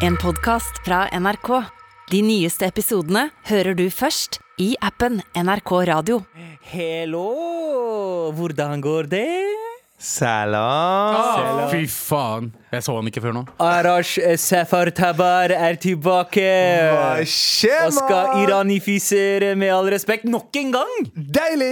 En podcast fra NRK. De nyeste episodene hører du først i appen NRK Radio. Hello, hvordan går det? Salam. Fy faen. Jeg så han ikke før nå. Arash Safar Tabar er tilbake. Hva Og skal iranifisere med all respekt nok en gang. Deilig!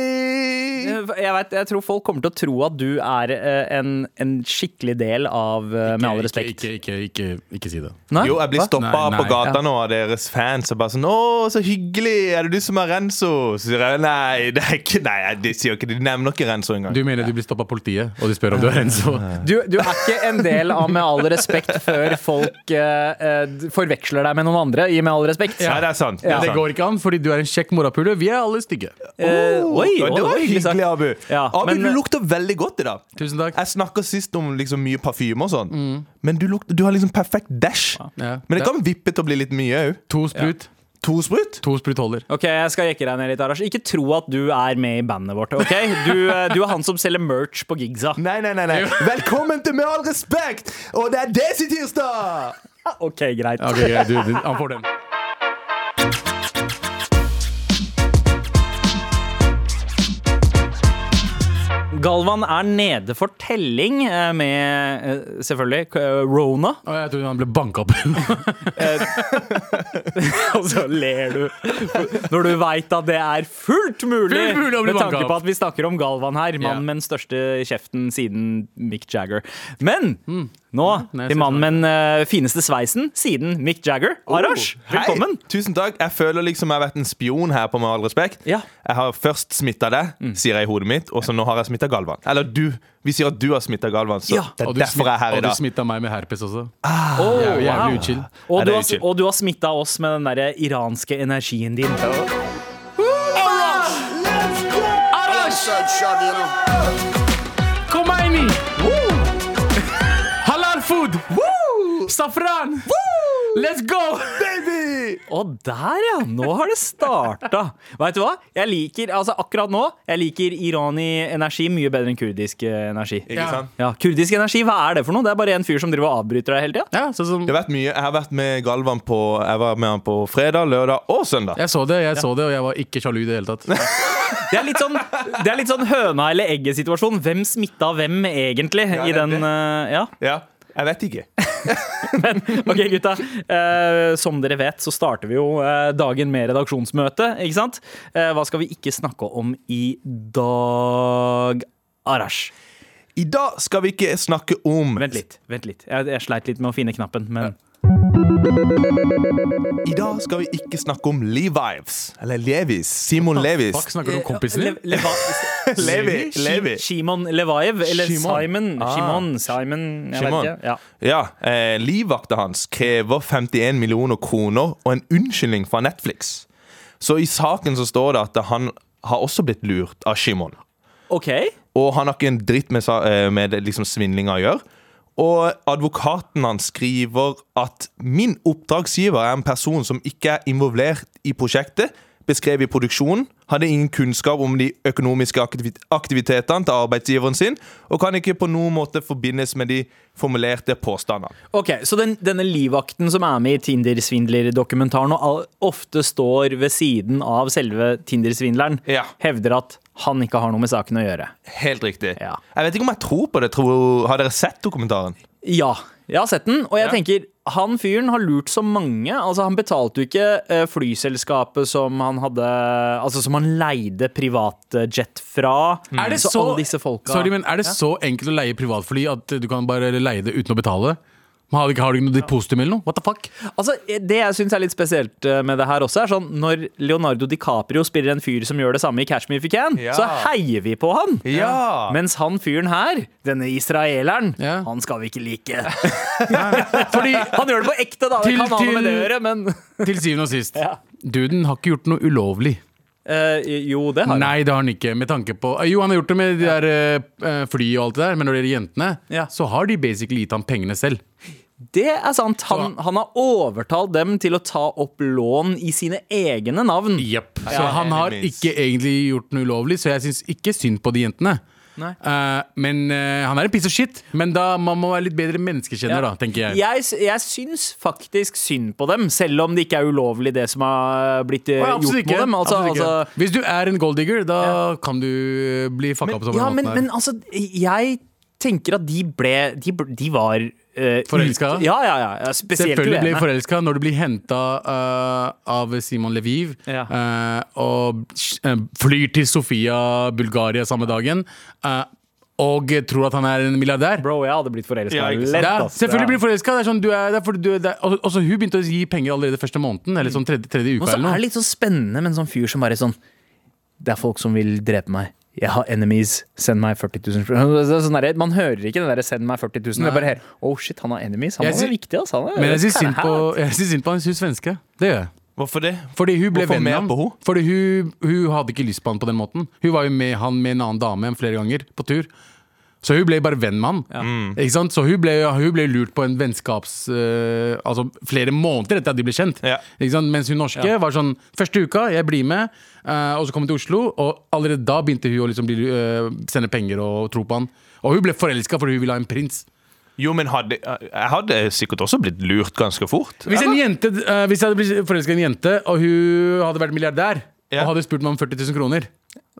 Jeg, vet, jeg tror folk kommer til å tro at du er eh, en, en skikkelig del av eh, Med all respekt. Ikke, ikke, ikke, ikke, ikke si det. Nei? Jo, jeg blir stoppa på gata nå av deres fans. Og bare sånn 'Å, så hyggelig! Er det du som er Renzo?' Så sier jeg nei, det er ikke Nei, de sier ikke De nevner ikke Renzo engang. Du mener du blir stoppa av politiet, og de spør om du er Renzo? Du, du er ikke en del av Med all respekt før folk eh, eh, forveksler deg med noen andre i Med all respekt. Ja, det er sant. Ja. Det går ikke an, fordi du er en kjekk morapuler. Vi er alle stygge. Eh, oi, oi, det var hyggelig Abu. Ja, Abu, men- du lukter veldig godt i dag. Tusen takk. Jeg snakka sist om liksom mye parfyme og sånn, men du, lukter, du har liksom perfekt dash. Ja. Men det kan vippe til å bli litt mye òg. To sprut. To sprut? To sprut holder. Ok, jeg skal jekke deg ned litt, Arash. Ikke tro at du er med i bandet vårt. ok? Du, eh, du er han som selger merch på gigsa. Nei, nei, nei. nei Velkommen til Med all respekt! Og det er Desi-tirsdag! Ok, greit. Ok, greit, du, du, han får den. Galvan er nede for telling eh, med eh, selvfølgelig eh, Rona. Og jeg trodde han ble banka opp. Og så ler du når du veit at det er fullt mulig, Fullt mulig med tanke på at vi snakker om Galvan her. Mannen yeah. med den største kjeften siden Mick Jagger. Men nå Nei, til mannen med den uh, fineste sveisen siden Mick Jagger. Arash, velkommen. Hei. Tusen takk. Jeg føler liksom jeg har vært en spion her, på Med all respekt. Ja. Jeg har først smitta deg, sier jeg i hodet mitt, og så nå har jeg smitta Galvan. Eller du. Vi sier at du har smitta Galvan, så Ja. det er derfor jeg er her i Og du smitta meg med herpes også. Oh, Jævlig, jævlig uchill. Og du, har, og du har smitta oss med den der iranske energien din. Arash! Arash! Arash! Arash! Halal Safran! Let's go! Baby! Og der, ja! Nå har det starta. Vet du hva? Jeg liker, altså Akkurat nå jeg liker irani-energi mye bedre enn kurdisk energi. Ikke Ja. sant? Ja, Kurdisk energi, hva er det for noe? Det er bare en fyr som driver og avbryter deg hele tida? Ja, som Jeg mye. Jeg har vært med Galvan på Jeg var med han på fredag, lørdag og søndag. Jeg så det, jeg så det, og jeg var ikke sjalu i det hele tatt. Det er litt sånn, det er litt sånn høna eller egget-situasjon. Hvem smitta hvem, egentlig? Ja, i den, uh, ja. Ja, jeg vet ikke. Men ok, gutta. Eh, som dere vet, så starter vi jo eh, dagen med redaksjonsmøte. Ikke sant? Eh, hva skal vi ikke snakke om i dag, Arash? I dag skal vi ikke snakke om Vent litt. vent litt Jeg, jeg sleit litt med å finne knappen, men I dag skal vi ikke snakke om Levives. Eller Levis. Simon Levis. Fuck, snakker du om kompisen din? Le Levi. Levi. Shimon Levaev, eller Shimon. Simon. Ah. Shimon, Simon Jeg Shimon. vet ikke. Ja. Ja, eh, Livvakta hans krever 51 millioner kroner og en unnskyldning fra Netflix. Så i saken så står det at han har også blitt lurt av Shimon. OK. Og han har ikke en dritt med, eh, med liksom svindlinga å gjøre. Og advokaten hans skriver at min oppdragsgiver er en person som ikke er involvert i prosjektet, beskrevet i produksjonen, hadde ingen kunnskap om de økonomiske aktivi- aktivitetene til arbeidsgiveren sin, og kan ikke på noen måte forbindes med de formulerte påstandene. Ok, Så den, denne livvakten som er med i Tinder-svindler-dokumentaren, og ofte står ved siden av selve Tinder-svindleren, Ja. hevder at han ikke har noe med saken å gjøre. Helt riktig. Ja. Jeg vet ikke om jeg tror på det. Tror, har dere sett dokumentaren? Ja, jeg har sett den, og jeg Ja. tenker han fyren har lurt så mange. Altså Han betalte jo ikke eh, flyselskapet som han hadde Altså som han leide privatjet fra. Er det så, så, sorry, men er det så enkelt å leie privatfly at du kan bare leie det uten å betale? Har du ikke, har du ikke noe depositum eller noe? What the fuck? Altså, Det jeg syns er litt spesielt eh, med det her også, er sånn når Leonardo DiCaprio spiller en fyr som gjør det samme i Catch Me If You Can, Ja. så heier vi på han. Ja! Mens han fyren her, denne israeleren, Ja. han skal vi ikke like. Fordi Han gjør det på ekte, da. Det Til- kan ha noe med det å gjøre, men til syvende og sist, Ja. duden har ikke gjort noe ulovlig. Eh, Jo, det har han. Nei, det har han ikke. Med tanke på Jo, han har gjort det med de der uh, fly og alt det der, men når det gjelder jentene, Ja. så har de basically gitt ham pengene selv. Det er sant. Han, han har overtalt dem til å ta opp lån i sine egne navn. Så Ja, han har ikke egentlig gjort noe ulovlig, så jeg syns ikke synd på de jentene. Nei. Eh, men uh, han er en piece of shit. Men da man må være litt bedre menneskekjenner, da, tenker jeg. Jeg, jeg syns faktisk synd på dem, selv om det ikke er ulovlig det som har blitt Å, gjort ikke. mot dem. Altså, altså, Hvis du er en golddigger, da kan du bli fucka opp. ja, men, men altså, jeg tenker at de ble De, de var uh, Forelska? Ja, ja, ja. Spesielt Selvfølgelig blir uene. forelska når du blir henta av Simon Leviv Ja. uh, og eh, flyr til Sofia, Bulgaria samme dagen. Uh, og tror at han er en milliardær. Bro, jeg hadde blitt forelska Ja, selvfølgelig blir du forelska. Sånn, også, hun begynte å gi penger allerede første måneden. Eller sånn tredje, tredje Og så er det litt sånn spennende med en sånn fyr som bare sånn Det er folk som vil drepe meg. Jeg har enemies. Send meg 40 000. Det er Sånn der, man hører ikke det der 'send meg 40 000'. Det er bare her, oh shit, han har enemies. Han er sy- viktig, altså. Han er, Men jeg syns synd på, synd på han hun svenske. Det gjør jeg. Hvorfor det? Fordi hun ble Hvorfor venn med ham. Fordi hun, hun hadde ikke lyst på han på den måten. Hun var jo med han med en annen dame flere ganger på tur. Så hun ble bare venn med han. Ja. Så hun ble, hun ble lurt på en vennskaps... Uh, altså flere måneder etter at de ble kjent. Ja. Ikke sant? Mens hun norske var sånn Første uka, jeg blir med. Uh, og så kom hun til Oslo, og allerede da begynte hun å liksom bli, uh, sende penger og tro på han. Og hun ble forelska fordi hun ville ha en prins. Jo, men hadde, jeg hadde sikkert også blitt lurt ganske fort. Hvis, en jente, hvis jeg hadde blitt forelska i en jente, og hun hadde vært milliardær, Ja. og hadde spurt meg om 40 000 kroner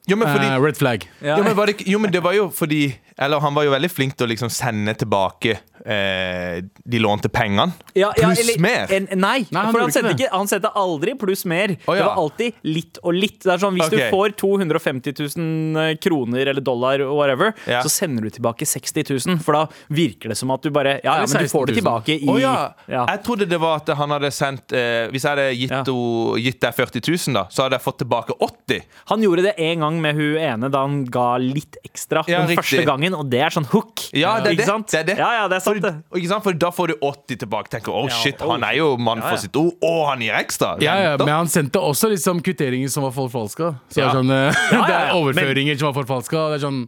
Jo, men fordi uh, Red flag. jo, men var det, jo, men det var jo fordi Eller han var jo veldig flink til å liksom sende tilbake eh, de lånte pengene. Ja, ja, Pluss eller- mer. En, nei, Nei, han for han sendte, ikke, han sendte aldri pluss mer. Å, Det var alltid litt og litt. Det er sånn, Hvis okay. du får 250 000 kroner eller dollar, whatever, Ja. så sender du tilbake 60 000. For da virker det som at du bare Ja, ja men du får det tilbake i oh, ja. ja. Jeg trodde det var at han hadde sendt eh, Hvis jeg hadde gitt, Ja. o- gitt deg 40 000, da, så hadde jeg fått tilbake 80 Han gjorde det en gang med hun ene da han ga litt ekstra Ja, den riktig. første gangen, og det er sånn hook. Ja, det er Ikke det. sant? det, er det. Ja, ja, det er sant, for, det. Ikke sant? For da får du 80 tilbake. Tenker, oh Ja, shit, oh, han er jo mann Ja, ja. for sitt ord, og han gir ekstra. Ja, ja, men han sendte også liksom kvitteringer som var forfalska. Så det Ja. er sånn eh, Ja, Det er overføringer overføringer som var forfalska. Det er sånn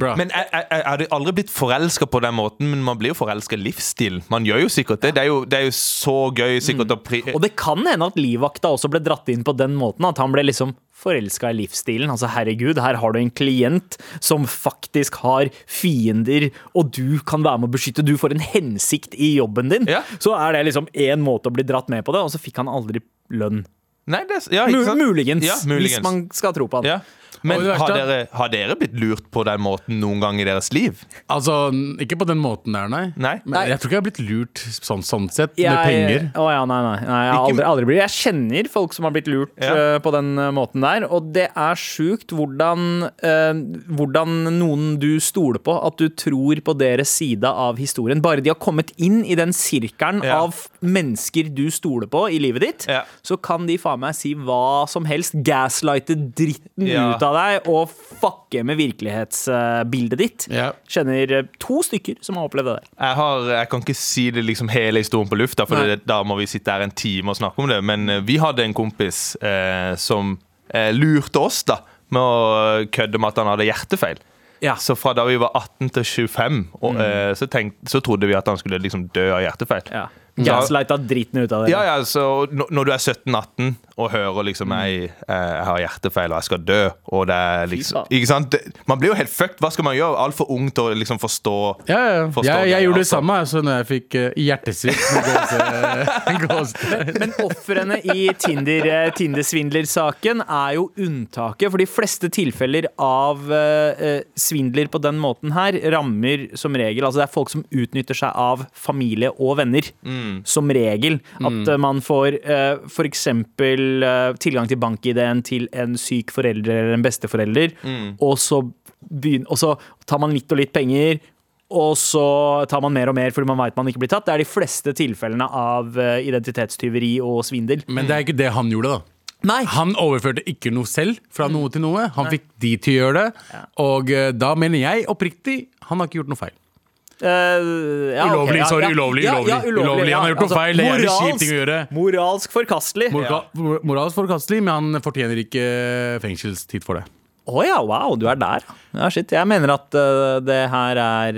Bra. Men jeg, jeg, jeg hadde aldri blitt forelska på den måten, men man blir jo forelska i livsstil. Man gjør jo sikkert det. Det er jo, det er jo så gøy sikkert å pri... Og det kan hende at livvakta også ble dratt inn på den måten. At han ble liksom forelska i livsstilen. Altså herregud, her har du en klient som faktisk har fiender, og du kan være med å beskytte. Du får en hensikt i jobben din. Ja. Så er det liksom én måte å bli dratt med på det, og så fikk han aldri lønn. Nei, det, ja, muligens, Ja, muligens. hvis man skal tro på han. Ja. Men har dere, har dere blitt lurt på den måten noen gang i deres liv? Altså, ikke på den måten der, nei. Nei. Men jeg tror ikke jeg har blitt lurt sånn, sånn sett, med Jeg- penger. Å ja, nei, nei. nei jeg, aldri, aldri blitt. jeg kjenner folk som har blitt lurt Ja. uh, på den eh, måten der, og det er sjukt hvordan, uh, hvordan noen du stoler på, at du tror på deres side av historien. Bare de har kommet inn i den sirkelen Ja. av mennesker du stoler på i livet ditt, Ja. så kan de faen meg si hva som helst. Gaslighte dritten Ja. ut av deg og fucke med virkelighetsbildet ditt. Ja. Kjenner eh, to stykker som har opplevd det der. Jeg, har, jeg kan ikke si det liksom hele historien på lufta, for det, da må vi sitte her en time og snakke om det. Men eh, vi hadde en kompis eh, som eh, lurte oss da med å kødde med at han hadde hjertefeil. Ja. Så fra da vi var 18 til 25, og, eh, så, tenk, så trodde vi at han skulle liksom dø av hjertefeil. Ja. Gaslighta dritten ut av det. Ja, ja, så Når du er 17-18 og hører liksom jeg, eh, jeg har hjertefeil og jeg skal dø, og det er liksom. Ikke sant? Man blir jo helt fucked. Hva skal man gjøre? Altfor ung til å liksom forstå Ja, ja. Forstår Jeg, det, jeg gjorde det altså. samme altså, når jeg fikk uh, hjertesvikt. Men ofrene i Tinder-svindlersaken Tinder-svindlersaken er jo unntaket. For de fleste tilfeller av eh, eh, svindler på den måten her rammer som regel Altså det er folk som utnytter seg av familie og venner. Som regel. At mm. man får uh, f.eks. Uh, tilgang til bank-ID-en til en syk forelder eller en besteforelder, og, så begynner, og så tar man litt og litt penger. Og så tar man mer og mer fordi man vet man ikke blir tatt. Det er de fleste tilfellene av eh, identitetstyveri og svindel. Men det er ikke det han gjorde, da. Nei. Han overførte ikke noe selv fra noe til noe. Han fikk de til å gjøre det. Og eh, da mener jeg oppriktig han har ikke gjort noe feil. Eh, ja, Ulovlig, ja, sorry, ulovlig, ulovlig, ulovlig. Han har gjort noe feil, det er jævlig moralsk- kjip ting å gjøre. Moralsk forkastelig. Morka, mor- Moralsk forkastelig, men han fortjener ikke fengselstid for det. ja, wow, du er der. Ja, shit. Jeg mener at uh, det her er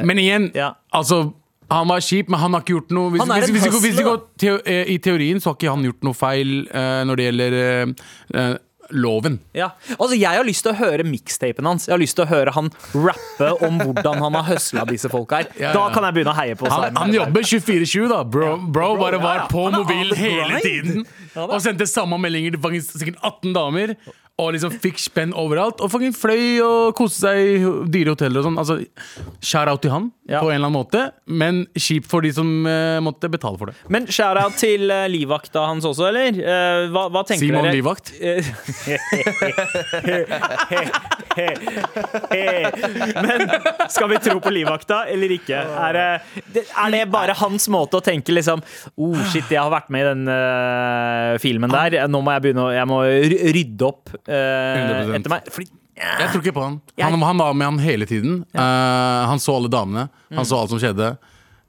uh, Men igjen, Ja. altså han var kjip, men han har ikke gjort noe Hvis, hvis, hvis, hvis, vi hvis eh, I teorien så har ikke han gjort noe feil uh, når det gjelder eh, eh, loven. Ja. Altså, jeg har lyst til å høre mixtapen hans. Jeg har lyst til å høre han rappe om hvordan han har høsla disse folka her. Ja, Da kan jeg begynne å heie på Han, han jobber 24-7, da. Bro, bro bare var ja. på mobilen hele tiden. Ja. Og sendte samme meldinger til sikkert 18 damer. Og liksom fikk spenn overalt. Og fucking fløy og koste seg i dyre hoteller og sånn. Altså, Shout-out til han Ja. på en eller annen måte, men kjipt for de som uh, måtte betale for det. Men shout-out til uh, livvakta hans også, eller? Uh, hva, hva tenker Simon dere? Livvakt. Men skal vi tro på livvakta eller ikke? Er er det bare hans måte å tenke liksom Oh shit, jeg har vært med i den filmen der. Nå må jeg begynne å Jeg må rydde opp eh, 100%. etter meg. Fordi Jeg tror ikke på han. Han, han var med han hele tiden. Uh, han så alle damene. Han så alt som skjedde.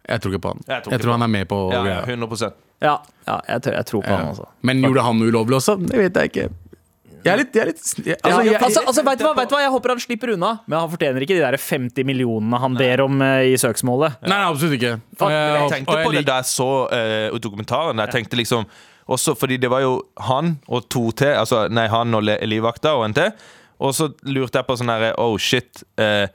Jeg tror ikke på han. Jeg Jeg tror tror, ikke på han er med på Ja, greia. ja, 100% Ja, ja jeg, tror, jeg tror på han, altså. Men gjorde han noe ulovlig også? Det vet jeg ikke. Jeg er litt, jeg er litt jeg, altså, Altså, jeg, altså, altså, vet, du hva, vet du hva, Jeg håper han slipper unna, men han fortjener ikke de der 50 millionene han ber om uh, i søksmålet. Nei, nei, absolutt ikke. Og Men jeg tenkte og jeg på det da jeg så uh, dokumentaren. Jeg tenkte liksom også fordi det var jo han og to til. Altså, nei, han og livvakta og en til. Og så lurte jeg på sånn herre Oh shit. Eh,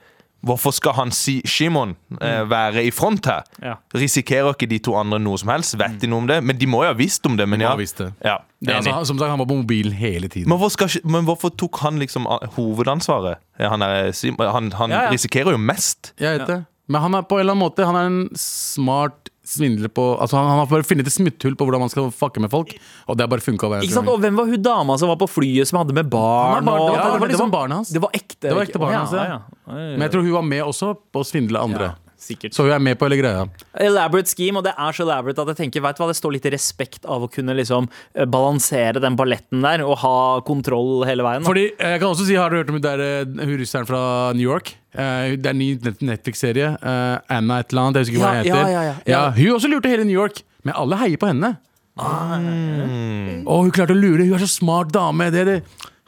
hvorfor skal han si Shimon eh, være i front her? Ja. Risikerer ikke de to andre noe som helst? Vet de noe om det? Men de må jo ha visst om det. Men ja. ha visst det. ja det, er altså, han- som sagt, han var på mobilen hele tiden. men, hvorfor skal, men hvorfor tok han liksom hovedansvaret? Eh, Han, er, han, han Ja, ja. risikerer jo mest. Jeg vet det. Men han er på en eller annen måte Han er en smart svindler på Altså Han, han har bare funnet et smutthull på hvordan man skal fucke med folk, og det har bare funka. Ikke sant? Og hvem var hun dama som var på flyet som hadde med barn? Han var barn- og- det var- det var liksom det barnet hans. Det var ekte? Det var ekte barnet ja, hans, ja. ja. Men jeg tror hun var med også på å svindle andre. Ja, sikkert. Så hun er med på hele greia. Elaborate scheme, og det er så elaborate at jeg tenker, vet du hva, det står litt respekt av å kunne liksom eh, balansere den balletten der og ha kontroll hele veien. da. Fordi, eh, jeg kan også si, Har du hørt om hun der, eh, russeren fra New York? Eh, det er en ny Netflix-serie. eh, Anna et eller annet. Jeg husker ikke hva hun heter. ja, ja, ja. hun også lurte hele New York, men alle heier på henne. Og hun klarte å lure. Hun er så smart dame. Det, det.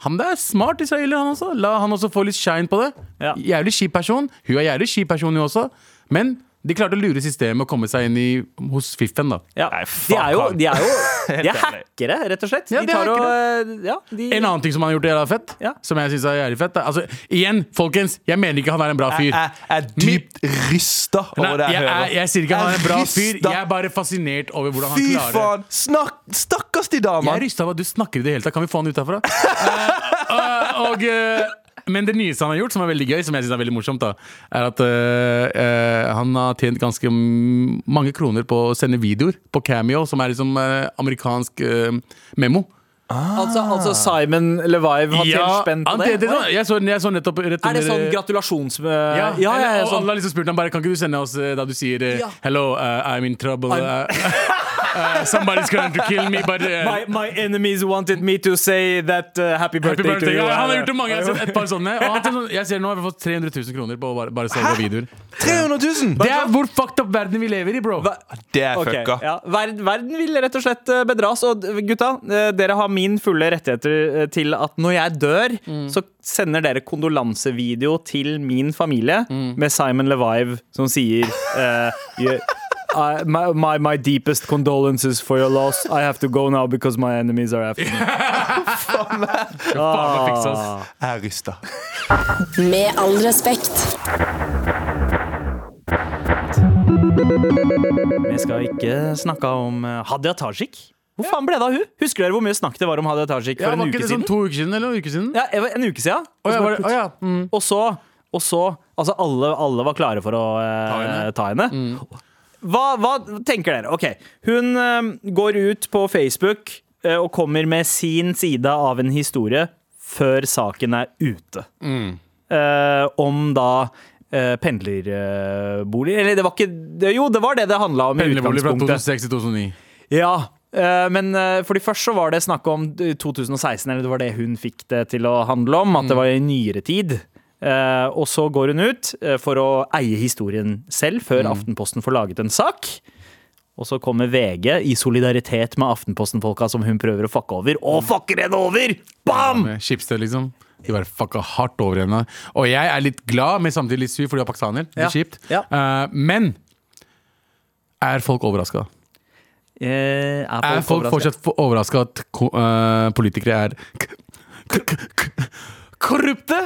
Han der er smart israeler, han også. La han også få litt shine på det. Ja. Jævlig kjip person. Hun er jævlig kjip person, hun også. Men de klarte å lure systemet og komme seg inn i, hos fiffen. da Ja. Nei, De er jo de er, jo, de er hackere, rett og slett. Ja, de de tar og, eh, ja, de, En annen ting som han har gjort jævla fett, Ja. som jeg synes er jævlig fett Altså, Igjen, folkens, jeg mener ikke han er en bra fyr. Jeg jeg er dypt rysta Nei, over det jeg, jeg, hører. jeg, jeg sier ikke han er en bra fyr. Jeg er bare fascinert over hvordan han Fy klarer faen! Snakk, stakkars de Jeg er damene! rysta over at du snakker i det hele tatt. Kan vi få han ut herfra? uh, uh, og, eh, men det nyeste han har gjort, som er veldig gøy, som jeg synes er veldig morsomt, da, er at eh, han har tjent ganske mange kroner på å sende videoer på Cameo, som er liksom eh, amerikansk eh, memo. altså, altså Simon Levive har tjent spenn på det? det? det. Jeg så, jeg så nettopp rett Er det sånn gratulasjons... ja, ja, ja, ja, eller- og sånn. alle har liksom spurt ham bare Kan ikke du sende oss da du sier Ja. Hello, uh, I'm in trouble. I'm- uh, uh, somebody's going to kill me. But, uh, My, my enemies wanted me to say that uh, happy birthday, Happy birthday. to you. Ja, han har gjort det mange. Jeg har sett et par sånne. Og han, sånn, jeg ser nå har vi fått 300 000 kroner på å bare, bare av videoer. 300 000! Det er hvor fucked up verden vi lever i, bro. Hva- Det er fucka. Okay, ja. verden, verden vil rett og slett eh, bedras. Og gutta, eh, dere har min fulle rettigheter eh, til at når jeg dør, så sender dere kondolansevideo til min familie med Simon Levive som sier eh, you- I, my, my, my deepest condolences for your loss. I have to go now because my enemies are after me. Faen meg. Ah. Jeg er rysta. Med all respekt. Vi skal ikke snakke om eh, Hadia Tajik. Hvor faen ble det av hun? Husker dere hvor mye snakk det var om Hadia Tajik Ja, en uke det siden? sånn to uker siden? eller en uke siden? Ja, en uke siden. Og så, å, ja. Mm. Og så, og så Altså, alle, alle var klare for å eh, henne. ta henne. Hva, hva tenker dere? Ok, hun uh, går ut på Facebook uh, og kommer med sin side av en historie før saken er ute. Eh, om da pendlerbolig Eller det var ikke det, Jo, det var det det handla om i Pendlerbolig fra 2006 til 2009. Ja, men for fordi først så var det snakk om eh, 2016, eller det var det hun fikk det til å handle om, at det var i nyere tid. Eh, og så går hun ut eh, for å eie historien selv, før Aftenposten får laget en sak. Og så kommer VG i solidaritet med Aftenposten-folka som hun prøver å fucke over, og fucker henne over! Bam! Ja, liksom. De bare fucka hardt over henne. Og jeg er litt glad, men samtidig litt sur fordi jeg er pakistaner. Det Ja. er kjipt. Ja. Uh, men er folk overraska? Eh, er Er folk overrasket? fortsatt overraska at eh, politikere er k k- k- k- korrupte.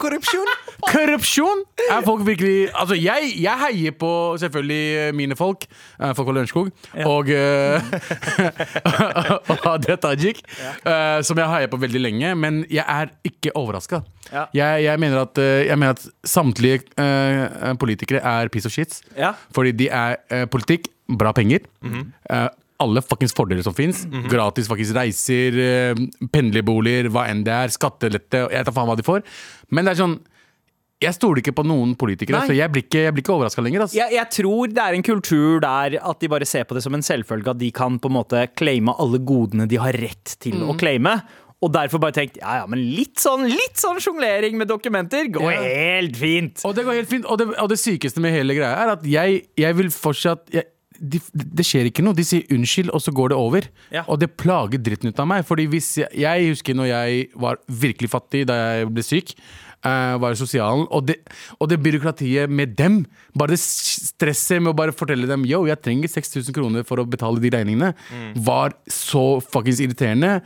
Korrupsjon. Korrupsjon er folk virkelig Altså, jeg, jeg heier på selvfølgelig eh, mine folk. eh, Folk fra Lørenskog. Og eh, og Hadia Tajik, uh, som jeg heier på veldig lenge. Men jeg er ikke overraska. Ja. Jeg, jeg, mener at, eh, jeg mener at samtlige uh, politikere er piece of shits. Ja. Fordi de er uh, politikk, bra penger. eh, alle fuckings fordeler som fins. Gratis fuckings reiser, eh, pendlerboliger, hva enn det er. Skattelette. Jeg da faen hva de får. Men det er sånn Jeg stoler ikke på noen politikere, Nei. så jeg blir ikke, jeg blir ikke overraska lenger. Altså. Jeg, jeg tror det er en kultur der at de bare ser på det som en selvfølge at de kan på en måte claime alle godene de har rett til Mm. å claime. Og derfor bare tenkt ja ja, men litt sånn litt sånn sjonglering med dokumenter går Ja. helt fint. Og det går helt fint. Og det, og det sykeste med hele greia er at jeg, jeg vil fortsatt jeg, de, Det skjer ikke noe. De sier unnskyld, og så går det over. Ja. Og det plager dritten ut av meg. Fordi hvis jeg, jeg husker når jeg var virkelig fattig da jeg ble syk. Uh, var sosialen og det, og det byråkratiet med dem. Bare det stresset med å bare fortelle dem Yo, jeg trenger 6000 kroner for å betale de regningene. Var så fuckings irriterende.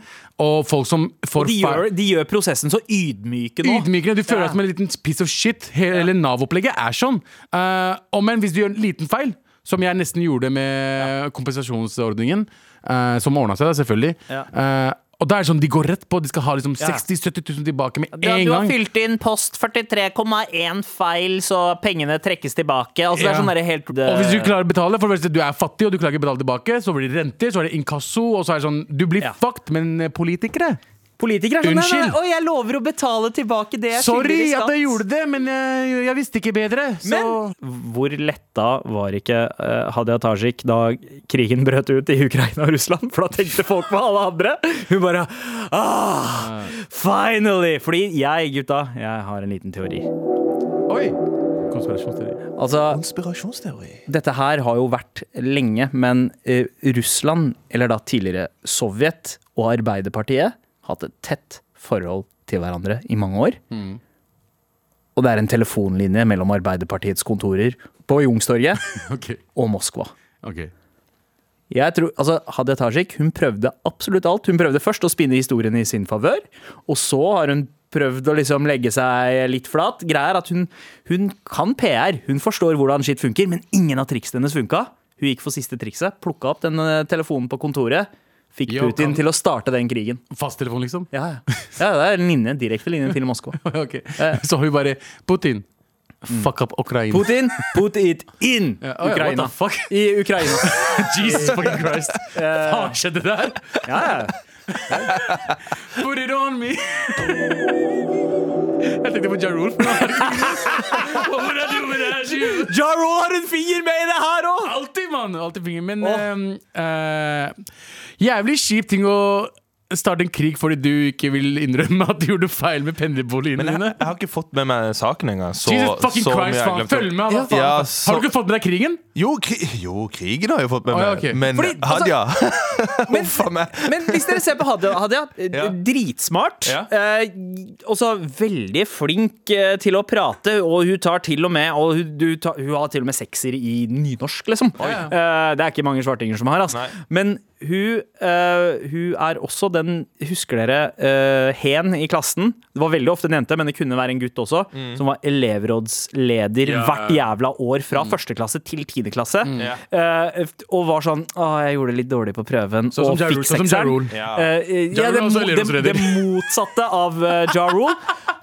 Og folk som får de gjør, de gjør prosessen så ydmyke nå. Ydmykende. Du føler Ja. deg som en liten piece of shit. Hele ja. Nav-opplegget er sånn. Uh, og men hvis du gjør en liten feil, som jeg nesten gjorde med kompensasjonsordningen, Uh, som ordna seg, da, selvfølgelig Ja. Uh, Og da er det sånn, De går rett på. De skal ha liksom 60 000-70 000 tilbake med en gang. du har fylt inn post 43,1 feil, så pengene trekkes tilbake. Altså, det Ja. er sånn der helt Og hvis du klarer å betale, for du er fattig og du klarer ikke å betale tilbake, så blir det renter, så er det inkasso, og så er det sånn Du blir Ja. fucked, men eh, politikere Politikere er sånn nei, nei, Unnskyld. nei, jeg lover å betale tilbake det jeg skylder i Sorry skatt. at jeg gjorde det, men jeg, jeg visste ikke bedre. Så Men hvor letta var ikke uh, Hadia Tajik da krigen brøt ut i Ukraina og Russland? For da tenkte folk på alle andre. Hun bare ah, Finally! Fordi jeg, gutta, jeg har en liten teori. Oi! Konspirasjonsteori. Altså, Konspirasjonsteori. dette her har jo vært lenge, men uh, Russland, eller da tidligere Sovjet, og Arbeiderpartiet hatt et tett forhold til hverandre i mange år. Og det er en telefonlinje mellom Arbeiderpartiets kontorer på Youngstorget okay. og Moskva. Okay. Jeg tror, altså Hadia Tajik hun prøvde absolutt alt. Hun prøvde først å spinne historien i sin favør, og så har hun prøvd å liksom legge seg litt flat. Greia er at hun, hun kan PR, hun forstår hvordan skitt funker, men ingen av triksene hennes funka. Hun gikk for siste trikset, plukka opp den eh, telefonen på kontoret, fikk Jo, Putin kan- til å starte den krigen. Fasttelefon, liksom? Ja, ja. ja det er linje, direkte linje til Moskva. Ok, Så vi bare Putin, fuck up Ukraina. Putin, put it in Ja, oh ja, Ukraina. I Ukraina. Jesus fucking Christ. Hva skjedde der? Ja, ja. Put it on me. Jeg tenkte på Jarul. Do without you? Ja Rule har en finger med i det her òg! Alltid, mann. Alltid finger. Men oh. ehm, uh, jævlig kjip ting å starte en krig fordi du ikke vil innrømme at du gjorde feil med pendlerboligene Men jeg, jeg har ikke fått med meg saken engang. Så, Jesus fucking så Christ, faen. Følg med. da, faen? Ja, Har du ikke fått med deg krigen? Jo, kri jo, krigen har jeg fått med Å, ja, meg. Men Fordi, altså- Hadia Huff a meg. Men hvis dere ser på Hadia, Hadia eh, Ja. dritsmart. Eh, også veldig flink eh, til å prate, og hun tar til og med og hun, du tar, hun har til og med sekser i nynorsk, liksom. Eh, det er ikke mange svartinger som har, altså. Nei. Men hun, uh, hun er også den Husker dere uh, Hen i klassen? Det var veldig ofte en jente, men det kunne være en gutt også. Som var elevrådsleder Ja. hvert jævla år fra første klasse til tiende klasse. Mm. Uh, og var sånn Å, jeg gjorde det litt dårlig på prøven. Så som og fikk sånn sekseren. Ja. Ja det, det, det motsatte av uh, Ja Rule.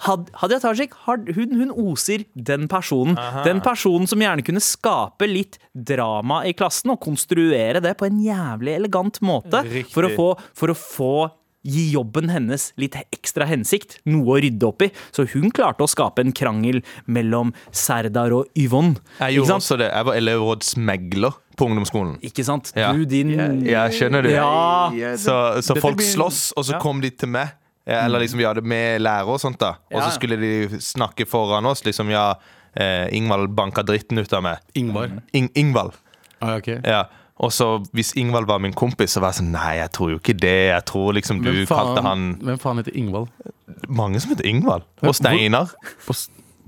Had, Hadia Tajik hun, hun oser den personen. Den personen som gjerne kunne skape litt drama i klassen og konstruere det på en jævlig elegant måte. For å få, for å få Gi jobben hennes litt ekstra hensikt, noe å rydde opp i. Så hun klarte å skape en krangel mellom Serdar og Yvonne. Jeg Ikke gjorde sant? også det. Jeg var elevrådsmegler på ungdomsskolen. Ikke sant? Ja. Du, din Ja, skjønner du. Ja. Så, så folk blir- slåss, og så Ja. kom de til meg. Ja, Eller liksom vi hadde med lærer og sånt, da. Og Ja. så skulle de snakke foran oss. Liksom, ja, eh, Ingvald banka dritten ut av meg. Ingvald? Ing Ingvald. Ah, okay. Ja. Og så hvis Ingvald var min kompis, så var jeg sånn Nei, jeg tror jo ikke det. Jeg tror liksom du faen, kalte han hvem faen heter Ingvald? Mange som heter Ingvald. Og Steinar. På,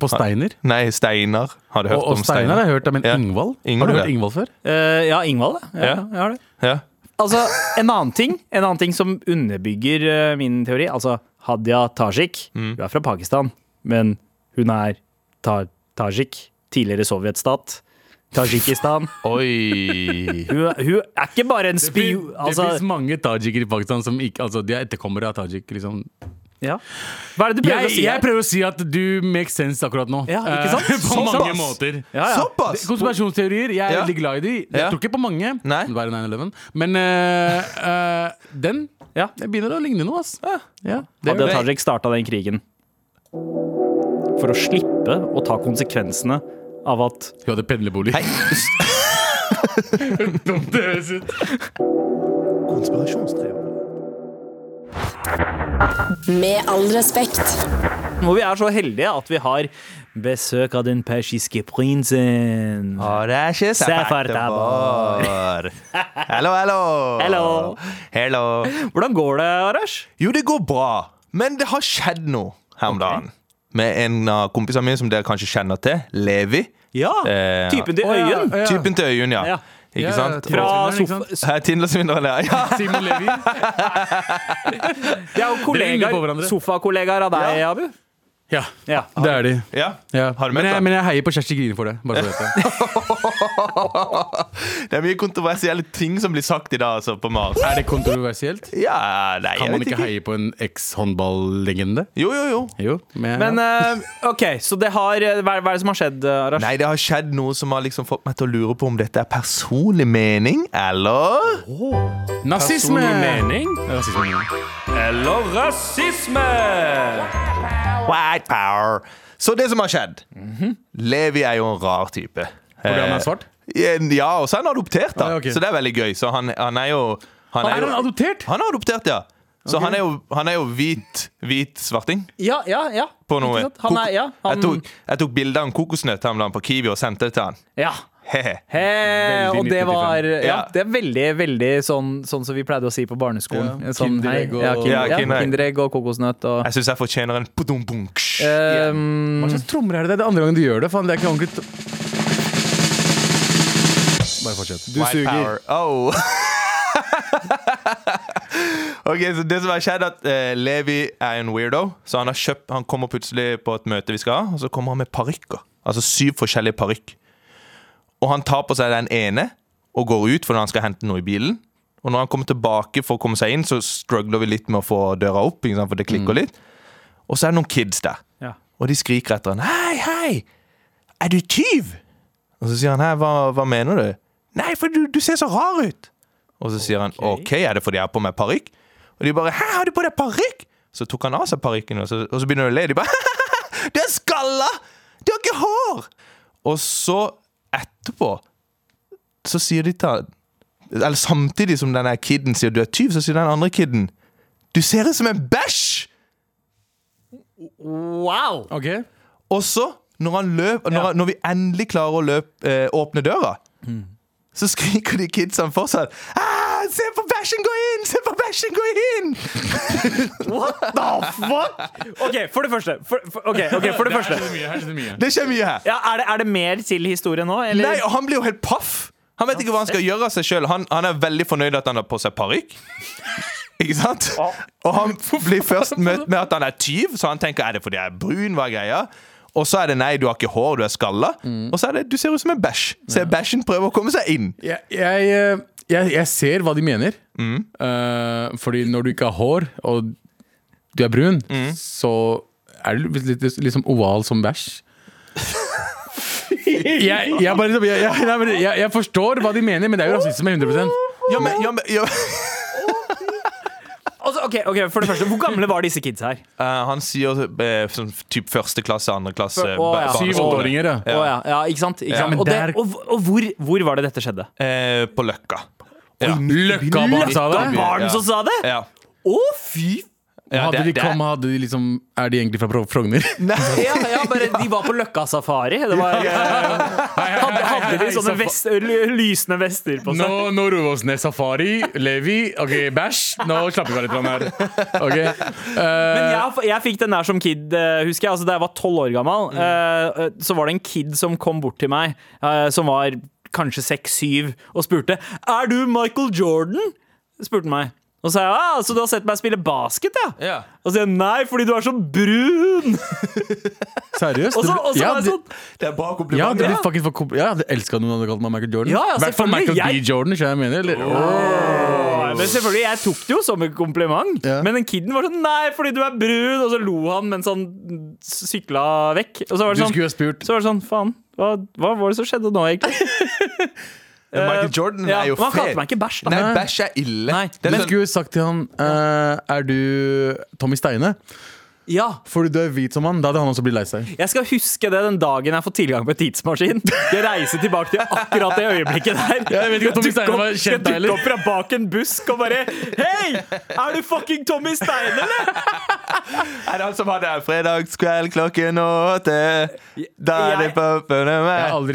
på Steiner? Nei, Steinar. Har du hørt Og, og om Steinar har jeg hørt, men Ja. Ingvald? Ingvald, Har du hørt. Ingvald før? Uh, ja, Ingvald, ja. ja. Ja. Jeg har det. Ja. Altså, en annen ting En annen ting som underbygger uh, min teori Altså, Hadia Tajik. Hun er fra Pakistan, men hun er ta Tajik. Tidligere sovjetstat. Tajikistan. Oi. Hun, hun er ikke bare en Det spion. fins Altså, mange tajiker i Pakistan som ikke Altså, de er etterkommere av tajik. Liksom. ja. Hva er det du prøver Jeg, å si? jeg her? prøver å si at du make sense akkurat nå. Ja, ikke sant? På Såpass. mange måter. ja, ja. Såpass! Konspirasjonsteorier, jeg er Ja. veldig glad i de. Jeg tror ikke på mange. Nei. Det 9/11. Men uh, uh, den Ja. det begynner å ligne noe, ass. Ja, det Hadia. Tajik starta den krigen for å slippe å ta konsekvensene av at Hun hadde pendlerbolig. Hei. Dumt det høres ut. Med all respekt. Hvor vi er så heldige at vi har besøk av den persiske prinsen. Å, det er ikke så hallo Tabar. var. Hello, hello. Hvordan går det, Arash? Jo, det går bra, men det har skjedd noe her om dagen. Med en av kompisene mine som dere kanskje kjenner til, Levi. Ja, Eh, typen til Å, ja, ja. Typen til Øyunn, ja. Ja. Ikke Ja, sant? Fra sofa... Tinder-svindleren. Ja. Simon Levi. Det er jo kollegaer, sofakollegaer av deg, Ja. Abu. Ja, Ja. det er de. ja. Ja. Har du Men, jeg, men jeg heier på Kjersti Grine for det. Det. Det er mye kontroversielle ting som blir sagt i dag, altså, på Mars. Er det kontroversielt? Ja, nei, Kan man ikke, ikke heie på en eks-håndballegende? Jo, jo, jo. Jo. Men, Men uh, OK, så det har Hva er hva er det som har skjedd, eh, Arash? Nei, det har skjedd noe som har liksom fått meg til å lure på om dette er personlig mening, eller Nazisme! Personlig mening? Rasisme. Eller rasisme? White power. Så det som har skjedd Levi er jo en rar type. Fordi han Eh, er svart? Ja, og så er han adoptert, da. Ah, ja, ok. Så det er veldig gøy. Så han, han er jo Han Han er jo, han adoptert? han er adoptert, ja. Så han er jo, han er jo hvit, hvit svarting. Ja, ja, ja. På noe. Ikke sant? Han er, ja, han, Jeg tok, jeg tok bilde av en kokosnøtt han dagen på Kiwi og sendte det til han. ja. Hehe. He, og det var ja. Det er veldig, veldig sånn, sånn som vi pleide å si på barneskolen. Ja, Sånn, Kinderegg og- ja, kin, Ja, ja, Kinderegg. Og kokosnøtt og Jeg syns jeg fortjener en. Ehm, Hva slags trommer er det? Det er det andre gangen du gjør det. Faen, det er ikke ordentlig Bare fortsett. Du White suger. power. Oh. ok, så Det som har skjedd, at uh, Levi er en weirdo. Så Han har kjøpt, han kommer plutselig på et møte vi skal ha, og så kommer han med parykker. Altså syv forskjellige parykk. Og han tar på seg den ene og går ut fordi han skal hente noe i bilen. Og når han kommer tilbake for å komme seg inn, så struggler vi litt med å få døra opp. For det klikker litt Og så er det noen kids der. Ja. Og de skriker etter han Hei, hei! Er du tyv? Og så sier han Hei, hva, hva mener du? Nei, for du, du ser så rar ut. Og så sier han OK, er det fordi jeg har på meg parykk? Og de bare Hæ, har du på deg parykk? Så tok han av seg parykken, og, så- og så begynner de å le. De bare Du er skalla! Du har ikke hår! Og så, etterpå, så sier de til Eller samtidig som denne kiden sier du er tyv, så sier den andre kiden Du ser ut som en bæsj! Wow! Ok Og så, når, han løp, når, ja. når vi endelig klarer å løp, eh, åpne døra, så skriker de kidsene fortsatt ah, Se på bæsjen gå inn! Se på bæsjen gå inn! What the fuck? OK, for det første. For, for, ok, okay, for det første. mye, her skjer det mye. Det skjer mye her. Ja, er, det, er det mer til historien nå? Eller? Nei, Han blir jo helt paff. Han vet ikke hva han skal gjøre av seg sjøl. Han, han er veldig fornøyd at han har på seg parykk. Ikke sant? Og han blir først møtt med at han er tyv, så han tenker er det fordi jeg er brun. hva er greia? Og så er det nei, du har ikke hår, du er skalla. Og så er det du ser ut som en bæsj. Se bæsjen prøver å komme seg inn. Jeg, jeg, eh, jeg, jeg ser hva de mener. Eh, fordi når du ikke har hår, og du er brun, så er du litt, litt, liksom oval som bæsj. jeg, jeg, bare, liksom- jeg, jeg, jeg, jeg forstår hva de mener, men det er jo rasisme 100 Ja, men, ja, men, ja. Altså, okay, ok, for det første, Hvor gamle var disse kids her? Uh, Han sier uh, sånn typ første klasse, andre klasse. Oh, ja. Syvåringer, ja. Oh, ja. ja, ikke sant? Ikke Ja, sant? og det, og, og hvor, hvor var det dette skjedde? Uh, på Løkka. Ja. Løkka barn sa det. Løkka Barn som sa det? Ja. Å, fy Ja, Hadde det- de det- kom, hadde de liksom Er de egentlig fra Frogner? Frogner? ja, ja, bare De var på Løkka-safari. Det var hadde, hadde de sånne vest, lysende vester på seg? Nå, no, roer vi oss ned. Safari, Levi, ok, bæsj. Nå slapper vi av litt her. Uh, Men jeg, jeg fikk den der som kid, eh, husker jeg. Altså, da jeg var tolv år gammel, eh, eh, så var det en kid som kom bort til meg, uh, som var kanskje seks-syv, og spurte Er du Michael Jordan? spurte meg. Og så sa jeg ah, så du har sett meg spille basket, ja? Ja. Og så sier jeg nei, fordi du er så brun! Seriøst? Også, også ja, det- sånn Det er bra ja, det blir fucking for kompl- ja, jeg elska noen hadde kalt meg Michael Jordan. Ja, ja, hvert fall. Michael Jeg- B. Jordan, Ikke jeg mener. Eller? Oh. Men selvfølgelig, jeg tok det jo som en kompliment. Ja. Men den kiden var sånn Nei, fordi du er brun! Og så lo han mens han sykla vekk. Og så var det sånn, skulle ha spurt så var det sånn Faen, hva, hva var det som skjedde nå, egentlig? Michael Jordan Ja, er jo men han kalte meg ikke bæsj, da. Nei, Nei. bæsj er ille. Nei. Det er Men sånn- skulle sagt til han uh, Er du Tommy Steine? Ja, Fordi du er hvit som han. Da hadde han også blitt lei seg. Jeg skal huske det den dagen jeg får tilgang på en tidsmaskin. Jeg reiser tilbake til akkurat det øyeblikket der. Jeg vet ikke om Tommy Steine var kjent skal da, dukke opp fra bak en busk og bare Hei! Er du fucking Tommy Steine, eller? Er det han som hadde fredagskveld klokken åtte? Da er det Jeg med på, jeg aldri,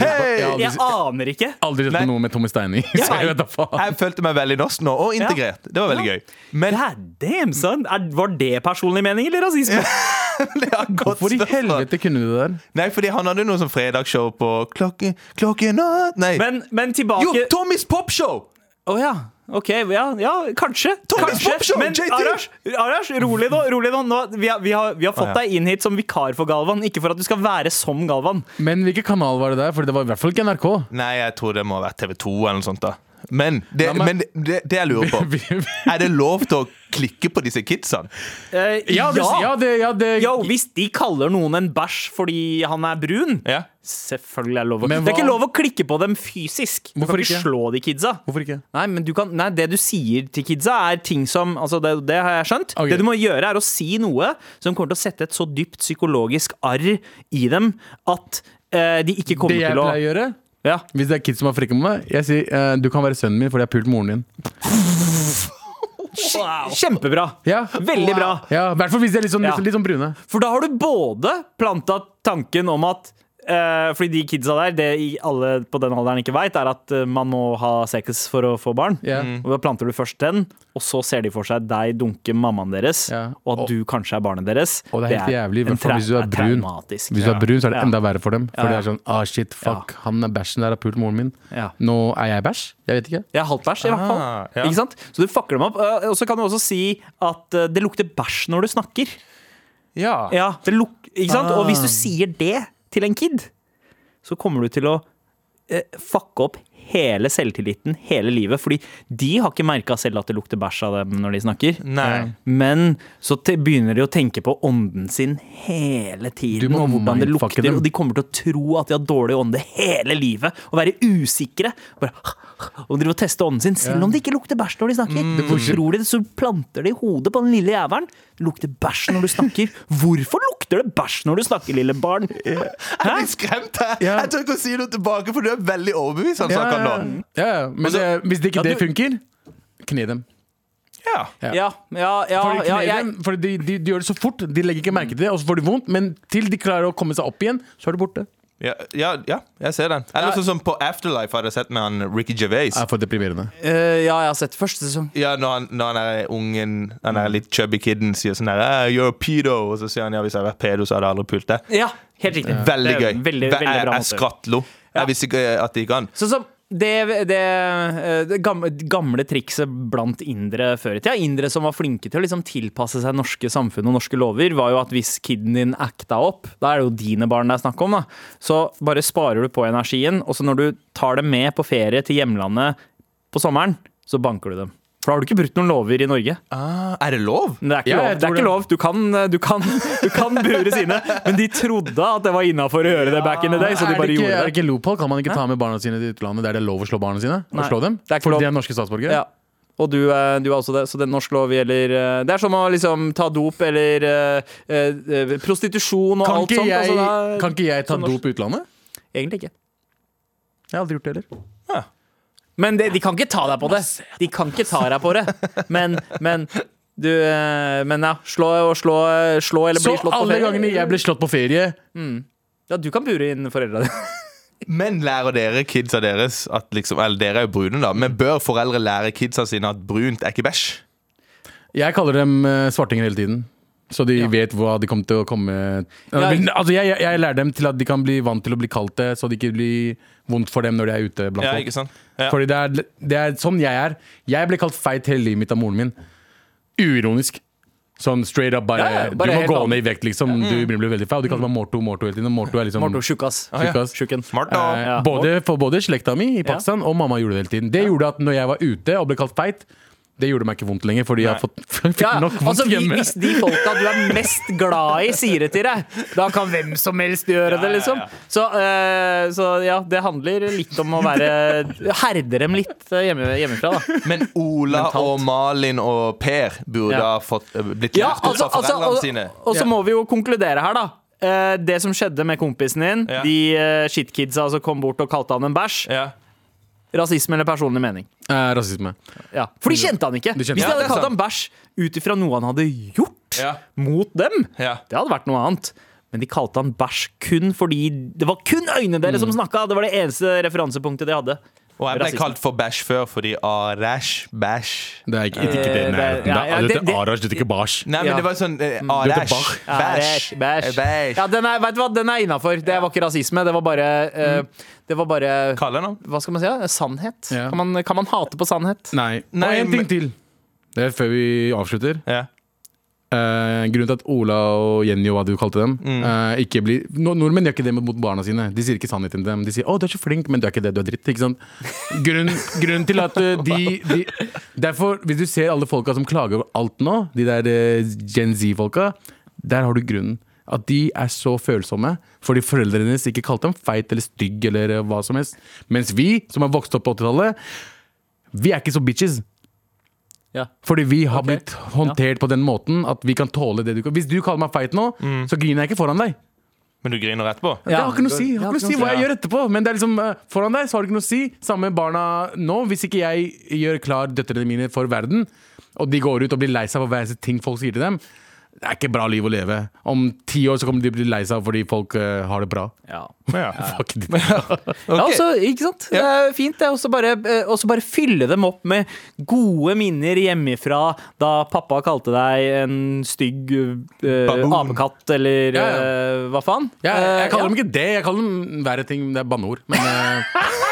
Jeg aner ikke. aldri sett noe med Tommy Steine i. Så jeg vet. Jeg følte meg veldig norsk nå, og integrert. Det var veldig Ja. gøy. Men God damn, son. Er, var det personlig mening eller rasisme? det et i helvete kunne du det der? Nei, fordi han hadde noe sånn fredagsshow på klokken klokken natt Nei. Men, men tilbake jo, Tommys popshow! Å ja. Ok, ja, ja kanskje. Tommy's kanskje. Popshow, Men. Arash, Arash, rolig nå. rolig nå, nå vi, har, vi, har, vi har fått ah, ja. deg inn hit som vikar for Galvan, ikke for at du skal være som Galvan. Men hvilken kanal var det der? For det var i hvert fall ikke NRK. Nei, jeg tror det må være TV2 eller noe sånt. da Men det, Nei, men- men det, det jeg lurer på Vi- Er det lov til å klikke på disse kidsene? Eh, ja, det, ja, det, ja, det Yo, hvis de kaller noen en bæsj fordi han er brun, Ja selvfølgelig er det lov å Men Det er hva- ikke lov å klikke på dem fysisk. Du Hvorfor kan ikke ikke? slå de kidsa. Hvorfor ikke? Nei, men du kan, nei, det du sier til kidsa, er ting som altså det, det har jeg skjønt. Ok. Det du må gjøre, er å si noe som kommer til å sette et så dypt psykologisk arr i dem at eh, de ikke kommer Det jeg til å pleier å gjøre ja. hvis det er kids som er frekke med meg, jeg sier eh, du kan være sønnen min fordi jeg har pult moren din. Kjempebra. Ja, Veldig bra. ja I hvert fall hvis de er litt sånn, Ja. litt, litt sånn brune. For da har du både planta tanken om at eh, fordi de kidsa der, det alle på den alderen ikke veit, er at eh, man må ha sex for å få barn. Ja. Og Da planter du først den, og så ser de for seg deg dunke mammaen deres, yeah. og at Og- du kanskje er barnet deres. Og det er helt det er jævlig, for hvis du er brun. traumatisk. Hvis du er brun, så er det Ja. enda verre for dem. For Ja, det er sånn ah shit, fuck, han er bæsjen der har pult moren min. Ja. Nå er jeg bæsj? Jeg vet ikke. Jeg er halvt bæsj, i hvert fall. Ah, ja. Ikke sant? Så du fucker dem opp. Uh, Og så kan du også si at uh, det lukter bæsj når du snakker. Ja. Ja, det luk ikke sant? Og Ah. hvis du sier det til en kid, så kommer du til å eh, fucke opp hele selvtilliten hele livet. Fordi de har ikke merka selv at det lukter bæsj av dem når de snakker. Nei. Men så begynner de å tenke på ånden sin hele tiden. Og hvordan det lukter dem. Og de kommer til å tro at de har dårlig ånde hele livet. Og være usikre. Bare, og drive og teste ånden sin, selv om det ikke lukter bæsj når de snakker. Mm. Så tror de det, så planter de hodet på den lille jævelen. Det lukter bæsj når du snakker. Hvorfor lukter det bæsj når du snakker, lille barn? Jeg blir skremt her. Jeg tør ikke å si noe tilbake, for du er veldig overbevist, han Ja, akkurat nå. ja. ja. Men Og det, hvis det ikke Ja, det funker, kne dem. Ja. Ja. Ja, ja, ja, Fordi, jeg, dem, de, de, de gjør det så fort, de legger ikke merke til det, og så får de vondt. Men til de klarer å komme seg opp igjen, så er det borte. Ja, ja, ja, jeg ser den. Eller sånn som på Afterlife har jeg sett med han Ricky Gervais. Er for deprimerende. Uh, ja, jeg har sett første sesong. Ja, når han, når han er ungen, han er litt chubby kiden, sier sånn her ah, You're a pedo. Og så sier han ja, hvis jeg hadde vært pedo, så hadde jeg aldri pult deg. Ja, helt riktig. Veldig gøy. Veldig, veldig bra jeg jeg skrattlo. Ja. Jeg visste ikke at det gikk an. Sånn som det, det, eh, det gamle, trikset blant indere før i tida, indere som var flinke til å liksom tilpasse seg norske samfunn og norske lover, var jo at hvis kiden din acta opp, da er det jo dine barn det er snakk om, da, så bare sparer du på energien, og så når du tar dem med på ferie til hjemlandet på sommeren, så banker du dem. For da har du ikke brutt noen lover i Norge. Ah, er det lov? Det er ikke Ja, lov. Det er ikke lov. Du kan, du kan, du kan bure sine, men de trodde at det var innafor å gjøre det back in the day, så de er, bare det ikke, gjorde er det. det ikke loophole? Kan man ikke ta med barna sine til utlandet der det er lov å slå barna sine? Nei, og slå dem? det er ikke Fordi lov. de er norske statsborgere? Ja. Og du, eh, du er også det, så den norsk lov gjelder eh, Det er som å liksom ta dop eller eh, eh, prostitusjon og Kan, alt sånt. jeg, altså, da- kan ikke jeg ta dop i utlandet? Egentlig ikke. Jeg har aldri gjort det heller. Men det, de kan ikke ta deg på det. De kan ikke ta deg på det. Men, men du eh, Men ja, slå og slå, slå eller Så bli slått på alle ferie. gangene jeg blir slått på ferie Ja, du kan bure inn foreldra dine. Men lærer dere kidsa deres at liksom, Eller dere er jo brune, da. Men bør foreldre lære kidsa sine at brunt er ikke bæsj? Jeg kaller dem eh, svartinger hele tiden. Så de vet hva de kommer til å komme Ja. Altså jeg, jeg, lærer dem til at de kan bli vant til å bli kalt det, så det ikke blir vondt for dem når de er ute blant Ja, folk. ikke sant? Ja. Fordi det er, det er sånn jeg er. Jeg ble kalt feit hele livet mitt av moren min. uironisk. Sånn straight up, bare, Ja, ja, bare Du må gå vanlig. ned i vekt, liksom. Du blir veldig feit. flau. De kaller meg Morto Morto hele tiden. Morto er liksom Morto tjukkas. ja. Smart, da. Eh, Ja. både, for både slekta mi i Pakistan og mamma gjorde det hele tiden. Det gjorde at når jeg var ute og ble kalt feit, det gjorde meg ikke vondt lenger, fordi jeg har fått fikk Ja, nok vondt altså, vi- hjemme. hvis de folka du er mest glad i, sier det til deg, da kan hvem som helst gjøre det, liksom. Så, uh, så ja, det handler litt om å være Herde dem litt eh, hjemme, hjemmefra, da. Men Ola Mentalt. og Malin og Per burde Ja. ha fått, eh, blitt Ja, lært opp altså, av altså, og, sine. og så Ja. må vi jo konkludere her, da. Uh, det som skjedde med kompisen din, Ja. de uh, shitkidsa som kom bort og kalte han en bæsj. Rasisme eller personlig mening? Eh, rasisme. Ja. For de kjente han ikke. De kjente Hvis de hadde Ja, kalt ham han bæsj ut ifra noe han hadde gjort Ja. mot dem, Ja. det hadde vært noe annet. Men de kalte han bæsj kun fordi det var kun øynene deres som snakka. Det var det eneste referansepunktet de hadde. Og jeg ble Rasisme. kalt for bæsj før fordi Arash, bæsj Det er ikke, ikke det Eh, nærheten. det- ja, ja, Det det- er Arash, det er ikke bæsj. Nei, men det var sånn eh, er Arash, bæsj. eh, bæsj. Ja, den er, vet du hva, den er innafor. Det var ikke rasisme. Det var bare uh, Det var bare. Hva skal man si? ja? Sannhet. Ja. Kan, man, kan man hate på sannhet? Nei. Nei, og en ting til. Det er før vi avslutter. Ja. Eh, grunnen til at Ola og Jenny og hva du kalte dem Mm. uh, ikke blir, no, Nordmenn gjør ikke det mot barna sine. De sier ikke sannheten til dem. De sier 'Å, du er så flink', men du er ikke det. Du er dritt. Ikke sant? Grunnen, grunnen til at uh, de, de Derfor, hvis du ser alle folka som klager over alt nå, de der Gen Z-folka, der har du grunnen. At de er så følsomme fordi foreldrene deres ikke kalte dem feit eller stygg eller hva som helst. Mens vi, som har vokst opp på 80-tallet, vi er ikke så bitches. Ja. Fordi vi har okay. blitt håndtert på den måten at vi kan tåle det du kan. Hvis du kaller meg feit nå, så griner jeg ikke foran deg. Men du griner etterpå? Det har ikke noe å si, har ikke noe å si hva jeg gjør etterpå. Men det er liksom, eh, foran deg så har det ikke noe å si. Samme med barna nå. Hvis ikke jeg gjør klar døtrene mine for verden, og de går ut og blir lei seg for hver ting folk sier til dem, det er ikke bra liv å leve. Om ti år så kommer de bli lei seg fordi folk uh, har det bra. Ja. Ja. Fuck it. Ja, også, ikke sant? Det er fint det. Og så bare, eh, og så bare fylle dem opp med gode minner hjemmefra da pappa kalte deg en stygg uh, apekatt, eller Ja, ja. eh, hva faen? Ja, jeg, kaller dem ikke det, jeg kaller dem verre ting. Det er banneord. Men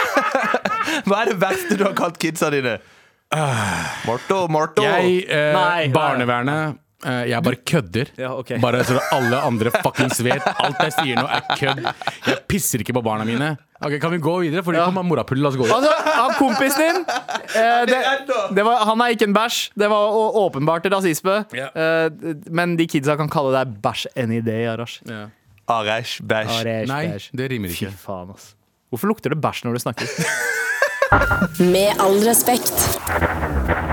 Hva er det verste du har kalt kidsa dine? Morto, Morto. jeg Nei. Barnevernet Jeg bare kødder. Ja, okay. Bare så alle andre fuckings vet. Alt jeg sier nå, er kødd. Jeg pisser ikke på barna mine. Ok, Kan vi gå videre? Fordi ja. kom morapull. La oss gå videre. Altså, han kompisen din eh, det, det var, Han er ikke en bæsj. Det var åpenbart rasisme. Ja. Eh, men de kidsa kan kalle deg bæsj any day, Arash. Ja. Arash, bæsj. Nei, bash. det rimer Fy ikke. faen, ass. Hvorfor lukter det bæsj når du snakker? Med all respekt.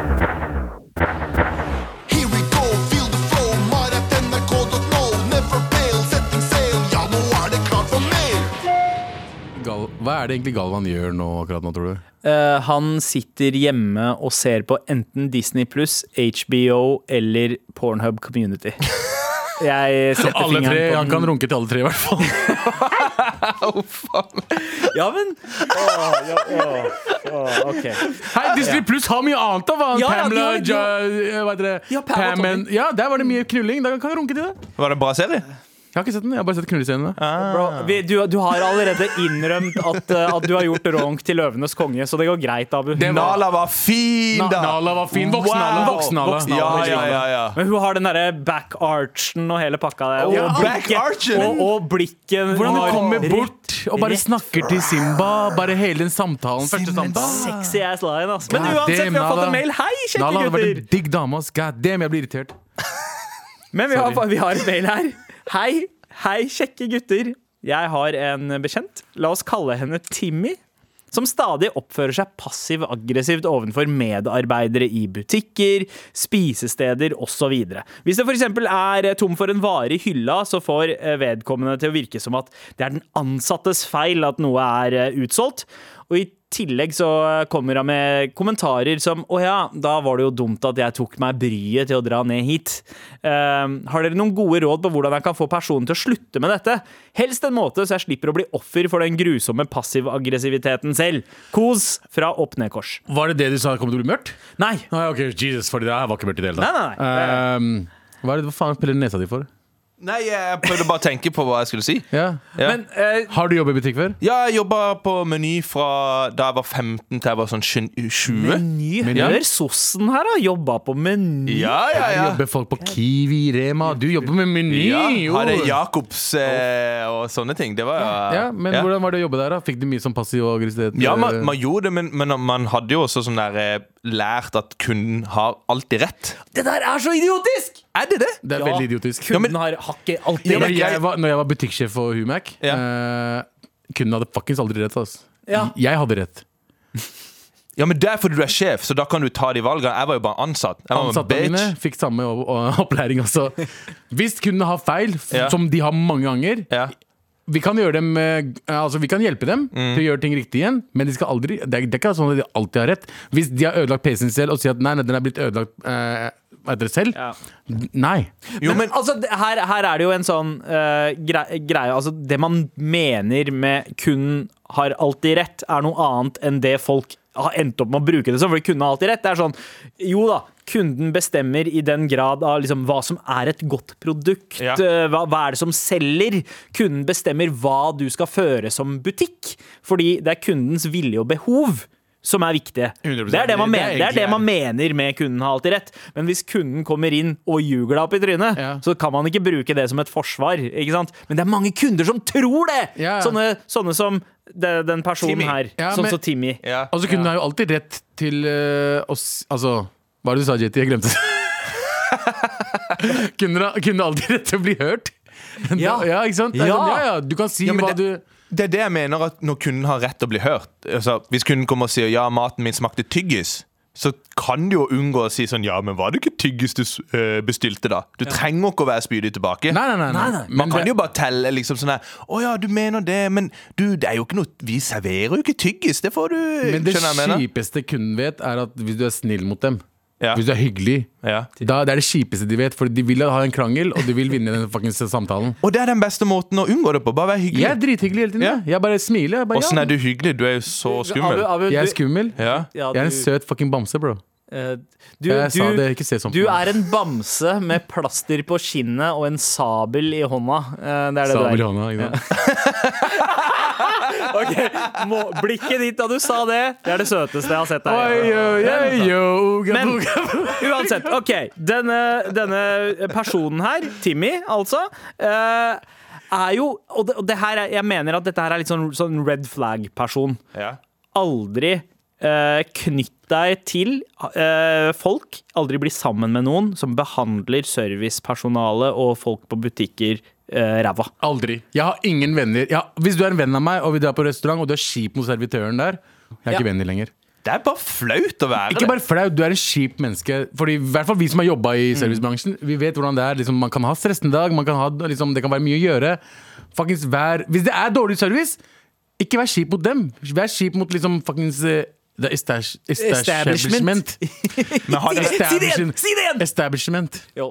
Hva er det egentlig Galvan gjør nå akkurat nå, tror du? Uh, han sitter hjemme og ser på enten Disney pluss, HBO eller Pornhub Community. Jeg setter Alle fingeren tre, på Han den- kan runke til alle tre, i hvert fall. Ja, men Åh, ja, åh, OK. Hei, Disney Pluss har mye annet, da! Hva? Ja, ja, Pamela, ja, hva heter det? Ja, Pam og Tommy. ja, der var det mye knulling. Da kan jeg runke til det. Var det en bra serie? Jeg har ikke sett den, jeg har bare sett knullescenene. Ah. vi, du, du har allerede innrømt at, eh, at du har gjort ronk til Løvenes konge, så det går greit, Abu. Nala var fin, da! Nala var fin. Voksen-Nala. Wow. Voksen-Nala. Ja, ja, ja, ja. Men hun har den derre back-archen og hele pakka der. Og, Ja, blikket, og, og blikket Hvordan hun kommer rett- bort og bare snakker til Simba. Bare hele den samtalen. Første samtalen. Sexy ass line, ass. Men uansett, damn, vi har fått en mail. Hei, kjekke gutter! Nala hadde vært en digg dame. ass. God damn, jeg blir irritert. Men vi har, vi har en mail her. Hei, hei, kjekke gutter. Jeg har en bekjent. La oss kalle henne Timmy. Som stadig oppfører seg passiv-aggressivt overfor medarbeidere i butikker, spisesteder osv. Hvis det f.eks. er tom for en vare i hylla, så får eh, vedkommende til å virke som at det er den ansattes feil at noe er eh, utsolgt. Og i tillegg så kommer han med kommentarer som Å ja, da var det jo dumt at jeg tok meg bryet til å dra ned hit. Eh, har dere noen gode råd på hvordan jeg kan få personen til å slutte med dette? Helst en måte så jeg slipper å bli offer for den grusomme passiv-aggressiviteten selv. Kos fra opp-ned-kors. Var det det du sa kom til å bli mørkt? Nei. Nei, ok, Jesus, for det her var ikke mørkt i det hele tatt. Nei, nei, nei. Ehm, hva, er det, hva faen piller nesa di for? Nei, jeg prøvde bare å tenke på hva jeg skulle si. Ja. Ja. Men eh, Har du jobbet i butikk før? Ja, jeg jobba på Meny fra da jeg var 15 til jeg var sånn 20. Meny, Ja. hør sossen her, da. Jobba på Meny. Ja, ja, ja. jobber folk på Kiwi, Rema. Du jobber med Meny! ja. jo. Hadde Jacobs eh, og sånne ting. Det var Ja, men hvordan var det å jobbe der? da? Fikk du mye sånn passiv aggressivitet? Ja, man, man gjorde det, men, men man hadde jo også sånn der eh, lært at kunden har alltid rett. Det der er så idiotisk! Er det det? Det er Ja. veldig idiotisk. Kunden har, har ikke alltid Ja, men jeg var, når jeg var butikksjef for Humac, Ja. uh, kunden hadde fuckings aldri rett. Altså. Ja. Jeg hadde rett. Ja, men Det er fordi du er sjef, så da kan du ta de valgene. Jeg var jo bare ansatt. Jeg Ansatte mine fikk samme opplæring. Altså. Hvis kundene har feil, Ja. som de har mange ganger Ja. vi kan, gjøre dem, eh, altså, vi kan hjelpe dem Mm. til å gjøre ting riktig igjen, men de skal aldri, det, er, det er ikke sånn at de alltid har rett. Hvis de har ødelagt PC-en selv og sier at nei, nei, den er blitt ødelagt eh, hva dere det selv, Ja. nei. Jo, men, men altså, her, her er det jo en sånn uh, grei- greie altså, Det man mener med 'kunden har alltid rett', er noe annet enn det folk har endt opp med å bruke det som. Fordi kunden har alltid rett. Det er sånn Jo da, kunden bestemmer i den grad av liksom, hva som er et godt produkt. Ja. eh, Hva, hva er det som selger? Kunden bestemmer hva du skal føre som butikk. Fordi det er kundens vilje og behov. Som er viktige. 100%. Det er det, man er mener, det er det man mener med 'kunden har alltid rett'. Men hvis kunden kommer inn og ljuger deg opp i trynet, Ja. så kan man ikke bruke det som et forsvar. Ikke sant? Men det er mange kunder som tror det! Ja. Sånne, sånne som det, den personen Timmy. her. Ja, sånn som som Timmy. ja. Altså, kunden har jo alltid rett til uh, å Altså, hva er det du sa, Jetty? Jeg glemte det. kunden, har, alltid rett til å bli hørt. Ja. ja ikke sant? Er Ja. Sånn, ja, ja. Du kan si Ja, hva det- du Det er det jeg mener at når kunden har rett til å bli hørt altså, Hvis kunden kommer og sier ja, maten min smakte tyggis så kan du jo unngå å si sånn Ja, men var det ikke tyggis du eh, bestilte, da? Du trenger ikke å være spydig tilbake. Nei, nei, nei. nei. Nei, nei. Man kan det- jo bare telle liksom sånn her Å ja, du mener det, men du, det er jo ikke noe Vi serverer jo ikke tyggis, det får du Men det mener? kjipeste kunden vet, er at hvis du er snill mot dem, Ja. hvis du er hyggelig Ja. da, Det er det kjipeste de vet, for de vil ha en krangel, og de vil vinne den fuckings samtalen. Og det er den beste måten å unngå det på. Bare være hyggelig. Jeg er drithyggelig hele tiden. Ja. jeg. Bare smiler. Jeg, bare, Åssen ja. er du hyggelig? Du er jo så skummel. Jeg er skummel. Ja. ja, Jeg er en søt fucking bamse, bro. Uh, du, Jeg sa du- det, ikke se sånn på Du meg. er en bamse med plaster på skinnet og en sabel i hånda. Uh, Det er det Sabel i du er. hånda. Ikke sant? Ok, må, Blikket ditt da du sa det, det er det søteste jeg har sett deg. Men uansett, OK. Denne, denne personen her, Timmy, altså, eh, er jo Og det, og det her er, jeg mener at dette her er litt sånn, sånn red flag-person. Ja. Aldri uh, knytt deg til uh, folk. Aldri bli sammen med noen som behandler servicepersonale og folk på butikker eh, ræva. Aldri. Jeg har ingen venner. Har, hvis du er en venn av meg, og vi drar på restaurant, og du er kjip mot servitøren der, jeg er Ja. ikke venner lenger. Det er bare flaut å være Ikke bare flaut, du er en kjip menneske. Fordi i hvert fall vi som har jobba i servicebransjen, vi vet hvordan det er. Liksom, man kan ha stressende dag, man kan ha, liksom, det kan være mye å gjøre. Faktisk, vær Hvis det er dårlig service, ikke vær kjip mot dem. Vær kjip mot liksom fuckings the estash, establishment. Men Si det igjen! Si det igjen! Establishment. Ja.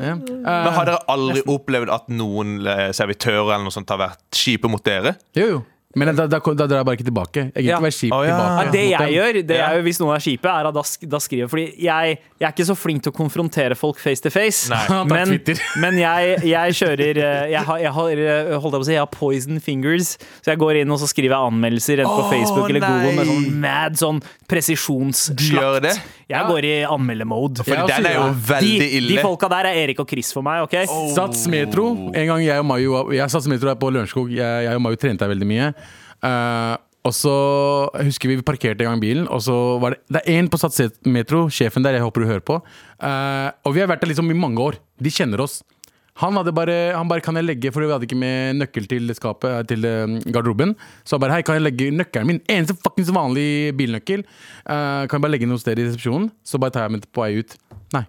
men har dere aldri opplevd at noen eh, servitører eller noe sånt har vært kjipe mot dere? Jo, jo. Men da, da, da drar jeg bare ikke tilbake. Jeg gidder Ja. ikke være kjip oh, ja. tilbake. Ja, det jeg dem. gjør, det Ja. er jo hvis noen er kjipe, er at da, da skriver jeg Fordi jeg, jeg er ikke så flink til å konfrontere folk face to face. Nei. Men, men jeg, jeg kjører eh, jeg har, jeg har eh, holdt jeg på å si, jeg har poison fingers. Så jeg går inn og så skriver jeg anmeldelser enten på Facebook eller Google med nei. sånn mad sånn presisjonsslakt. Jeg går i anmeldermode. For Ja, den er jo ja. veldig De, ille. de folka der er Erik og Chris for meg, OK? Sats Metro. En gang jeg og Mayu Jeg Sats Metro er på Lørenskog. Jeg, jeg og Mayu trente der veldig mye. Uh, og så jeg husker vi vi parkerte en gang bilen, og så var det Det er en på Sats Metro, sjefen der, jeg håper du hører på. Uh, og vi har vært der liksom i mange år. De kjenner oss. Han hadde bare, han bare Kan jeg legge For vi hadde ikke med nøkkel til skapet Til eh, garderoben. Så han bare Hei, kan jeg legge nøkkelen min? Eneste fuckings vanlig bilnøkkel. Uh, kan jeg bare legge den noe sted i resepsjonen? Så bare tar jeg den på vei ut. Nei.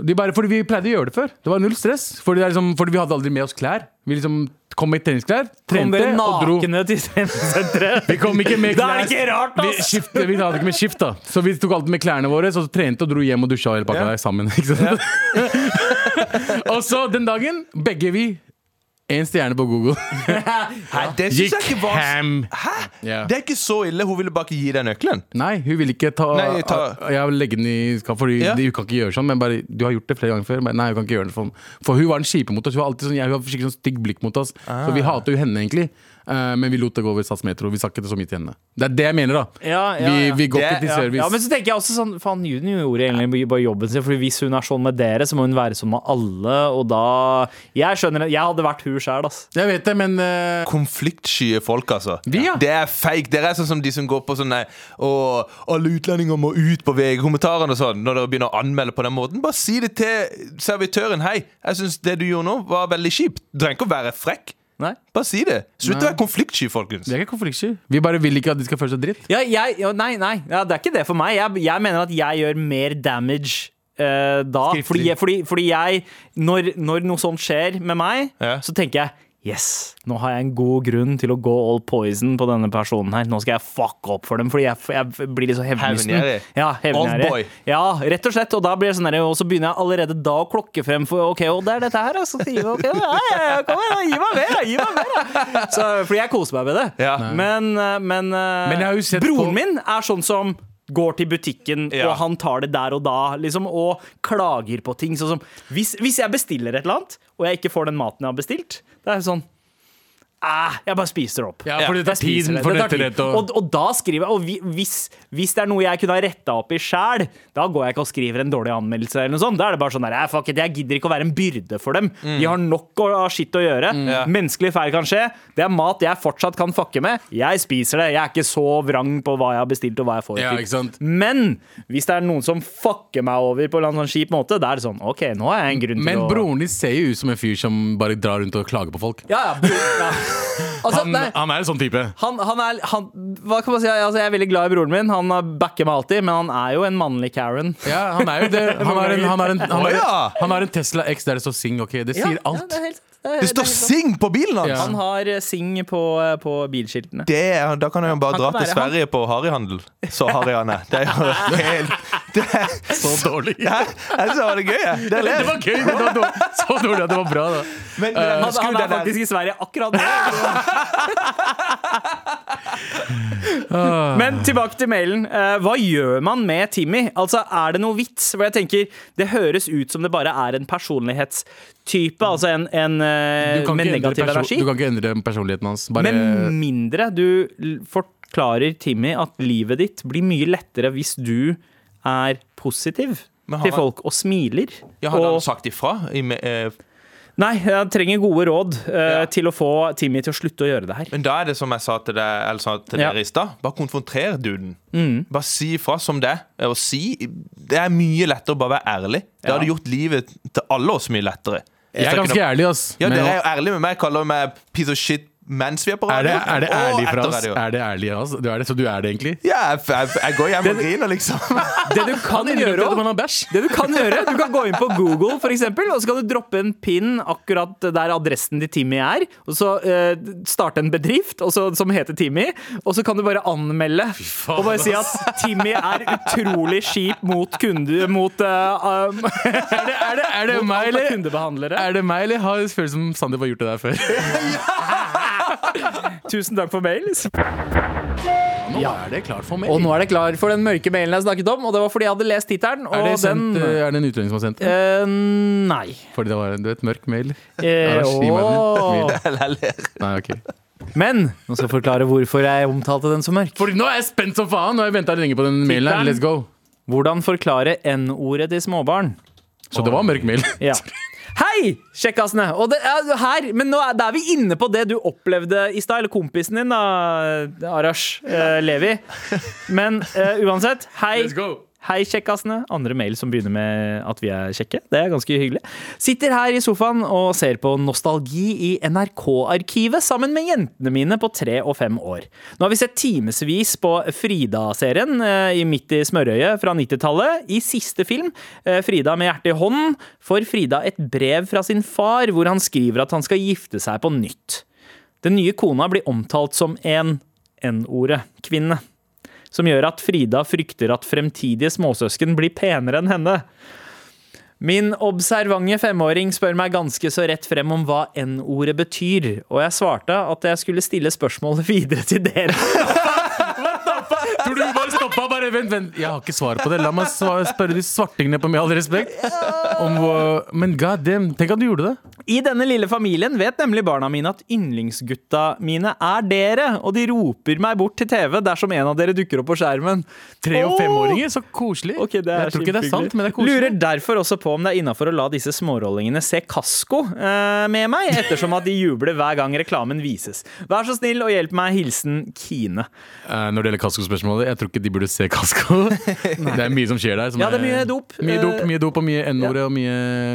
De bare, fordi vi pleide å gjøre det før. Det var null stress. Fordi, liksom, fordi vi hadde aldri med oss klær. Vi liksom kom med treningsklær, trente og dro. nakne til treningssenteret? Vi kom ikke med klær. Det er ikke rart, Vi, skift, vi hadde ikke med skift, da. Så vi tok alltid med klærne våre, så trente og dro hjem og dusja hele pakka der sammen. Ikke sant? og så den dagen, begge vi Én stjerne på Google. Hæ, det synes jeg ikke var ham. Hæ? Ja. Det er ikke så ille. Hun ville bare ikke gi deg nøkkelen. Nei, hun vil ikke ta, Nei, ta- Jeg vil legge den i skap, fordi Ja. hun kan ikke gjøre sånn. Men bare, du har gjort det flere ganger før. Men nei, hun kan ikke gjøre det for, For hun var den kjipe mot oss. Hun var alltid sånn, jeg, hun har skikkelig sånn stygg blikk mot oss. Så Ah. vi hater jo henne egentlig. Eh, men vi lot det gå over Statsmetro. Vi sa ikke det så mye til henne. Det er det jeg mener, da. Ja, ja, Vi, ja. vi går Det- ikke til ja, service. Ja, men så tenker jeg også sånn Faen, Juni gjorde egentlig bare jobben sin. Fordi hvis hun er sånn med dere, så må hun være sånn med alle. Og da Jeg skjønner. Jeg hadde vært hun sjæl, ass. Jeg vet det, men uh... Konfliktskye folk, altså. Vi, ja. Det er fake. Dere er sånn som de som går på sånn Å, alle utlendinger må ut på VG-kommentarene og sånn. Når dere begynner å anmelde på den måten. Bare si det til servitøren. Hei, jeg syns det du gjorde nå, var veldig kjipt. Du trenger ikke å være frekk. Nei. Bare si det. Slutt å være konfliktsky, folkens. vi er ikke konfliktsky. Vi bare vil ikke at de skal føle seg dritt. Ja, jeg, ja, nei, nei. Ja, det er ikke det for meg. Jeg, jeg mener at jeg gjør mer damage eh, da. Fordi, fordi, fordi jeg når, når noe sånt skjer med meg, Ja. så tenker jeg Yes, nå har jeg en god grunn til å gå all poison på denne personen her. Nå skal jeg fucke opp for dem, fordi jeg, jeg blir litt så hevnlysten. Hevngjerrig. Ja, hevngjerrig. Ja, rett og slett. Og da blir det sånn der, og så begynner jeg allerede da å klokke frem for OK, og det er dette her, altså. Meg, ja, ja, ja, kom igjen, gi meg mer, da, gi meg mer. da. Så, fordi jeg koser meg med det. Ja. Men, eh, men, eh, Men jeg har jo sett broren min er sånn som går til butikken, Ja. og han tar det der og da, liksom, og klager på ting. Sånn som hvis, hvis jeg bestiller et eller annet, og jeg ikke får den maten jeg har bestilt, det er sånn Æh, jeg bare spiser det opp. Ja, for det tar tid for Det dette rett og- og, og da skriver jeg Og vi- hvis, hvis det er noe jeg kunne ha retta opp i sjæl, da går jeg ikke og skriver en dårlig anmeldelse. eller noe sånt Da er det bare sånn der, «Æ, fuck it, Jeg gidder ikke å være en byrde for dem. De har nok å- av skitt å gjøre. Mm. Menneskelig feil kan skje. Det er mat jeg fortsatt kan fucke med. Jeg spiser det. Jeg er ikke så vrang på hva jeg har bestilt og hva jeg får. Ja? Men hvis det er noen som fucker meg over på en sånn kjip måte, da er det sånn OK, nå har jeg en grunn til Men broren din ser jo ut som en fyr som bare drar rundt og klager på folk. Ja, ja, bro, ja. Altså, Han, han er en sånn type. Han, han er han, Hva kan man si? Altså, jeg er veldig glad i broren min. Han backer meg alltid, men han er jo en mannlig Karen. Ja, han er jo det. Han har en, en, har en Tesla X der det står Sing. ok, Det sier alt. Ja, det er helt, det står. Sing på bilen hans! Ja. Han har uh, Sing på, uh, på bilskiltene. Det da kan han jo bare Han dra til Sverige han. På harryhandel. Så harry han er. Det er jo helt det er, Så dårlig. ja, Jeg syns det var det gøy. Det Det var gøy! Det var dårlig. Så dårlig at det var bra. da Men, men Han, han er faktisk i Sverige akkurat nå. Men tilbake til mailen. Eh, Hva gjør man med Timmy? Altså, Er det noe vits? For jeg tenker, Det høres ut som det bare er en personlighetstype. Altså en, en eh, med negativ energi. du kan ikke endre personligheten hans. Bare, Med mindre du forklarer Timmy at livet ditt blir mye lettere hvis du er positiv har til folk og smiler. Ja, Hadde og, han sagt ifra? I, eh, nei, jeg trenger gode råd uh, Ja. til å få Timmy til å slutte å gjøre det her. men da er det som jeg sa til, deg, eller sa til Ja. dere i stad. Bare konfronter duden. Bare si ifra som det er. Si Det er mye lettere å bare være ærlig. Det Ja. hadde gjort livet til alle oss mye lettere. Jeg er ganske ærlig, ass. Ja, det Dere er jo ærlige med meg. Kaller meg piece of shit mens vi er på er radio. det, er det ærlig fra oss? Er det ærlig av oss? Du er det, så du er det egentlig? Ja, jeg, jeg, jeg går hjem og griner, liksom. Det du kan gjøre det du kan gjøre, du kan gå inn på Google for eksempel, og så kan du droppe en pin akkurat der adressen til Timmy er. Og så uh, starte en bedrift og så, som heter Timmy, og så kan du bare anmelde. faen, og bare si at Timmy er utrolig skip mot kunder Mot eh, um, Er det, er det, er det meg, eller? Er det meg, eller har jeg følelsen som Sandeep har gjort det der før? Tusen takk for mail. Nå er det klart for mail. Og nå er det klar for den mørke mailen jeg snakket om, og det var fordi jeg hadde lest tittelen. er, det sendt, den eh, er det en utlending som har sendt den? Uh, Nei. Fordi det var du vet, mørk mail? Eh. Nei, ok Men nå skal jeg forklare hvorfor jeg omtalte den som mørk. Fordi nå er jeg spent som faen! Nå har jeg venta lenge på den mailen. her. Let's go. Hvordan forklare N-ordet til småbarn? Så det var mørk mail. Ja. Hei, kjekkasene! Og det er her, men nå er, er vi inne på det du opplevde i stad. Eller kompisen din, da, Arash eh, Levi. Men eh, uansett, hei. Let's go. Hei, kjekkasene. Andre mail som begynner med at vi er kjekke. Det er ganske hyggelig. Sitter her i sofaen og ser på nostalgi i NRK-arkivet sammen med jentene mine på tre og fem år. Nå har vi sett timevis på Frida-serien eh, i Midt i smørøyet fra 90-tallet. I siste film, eh, Frida med hjertet i hånden, får Frida et brev fra sin far hvor han skriver at han skal gifte seg på nytt. Den nye kona blir omtalt som en N-ordet kvinne som gjør at Frida frykter at fremtidige småsøsken blir penere enn henne. Min observante femåring spør meg ganske så rett frem om hva N-ordet betyr, og jeg svarte at jeg skulle stille spørsmålet videre til dere. Tror du bare stoppa? Bare vent, vent. Jeg har ikke svaret på det. La meg spørre de svartingene på med all respekt. Om Men god damn, tenk at du gjorde det. I denne lille familien vet nemlig barna mine at yndlingsgutta mine er dere, og de roper meg bort til TV dersom en av dere dukker opp på skjermen. Tre- og femåringer, så koselig. Okay, det er jeg tror ikke det er sant, men det er koselig. Lurer derfor også på om det er innafor å la disse smårollingene se Kasko eh, med meg, ettersom at de jubler hver gang reklamen vises. Vær så snill og hjelp meg. Hilsen Kine. Eh, når det gjelder Kasko-spørsmålet, jeg tror ikke de burde se Kasko. det er mye som skjer der. Som Ja, det er mye dop. Mye dop, Eh, mye dop og mye N-ordet og mye,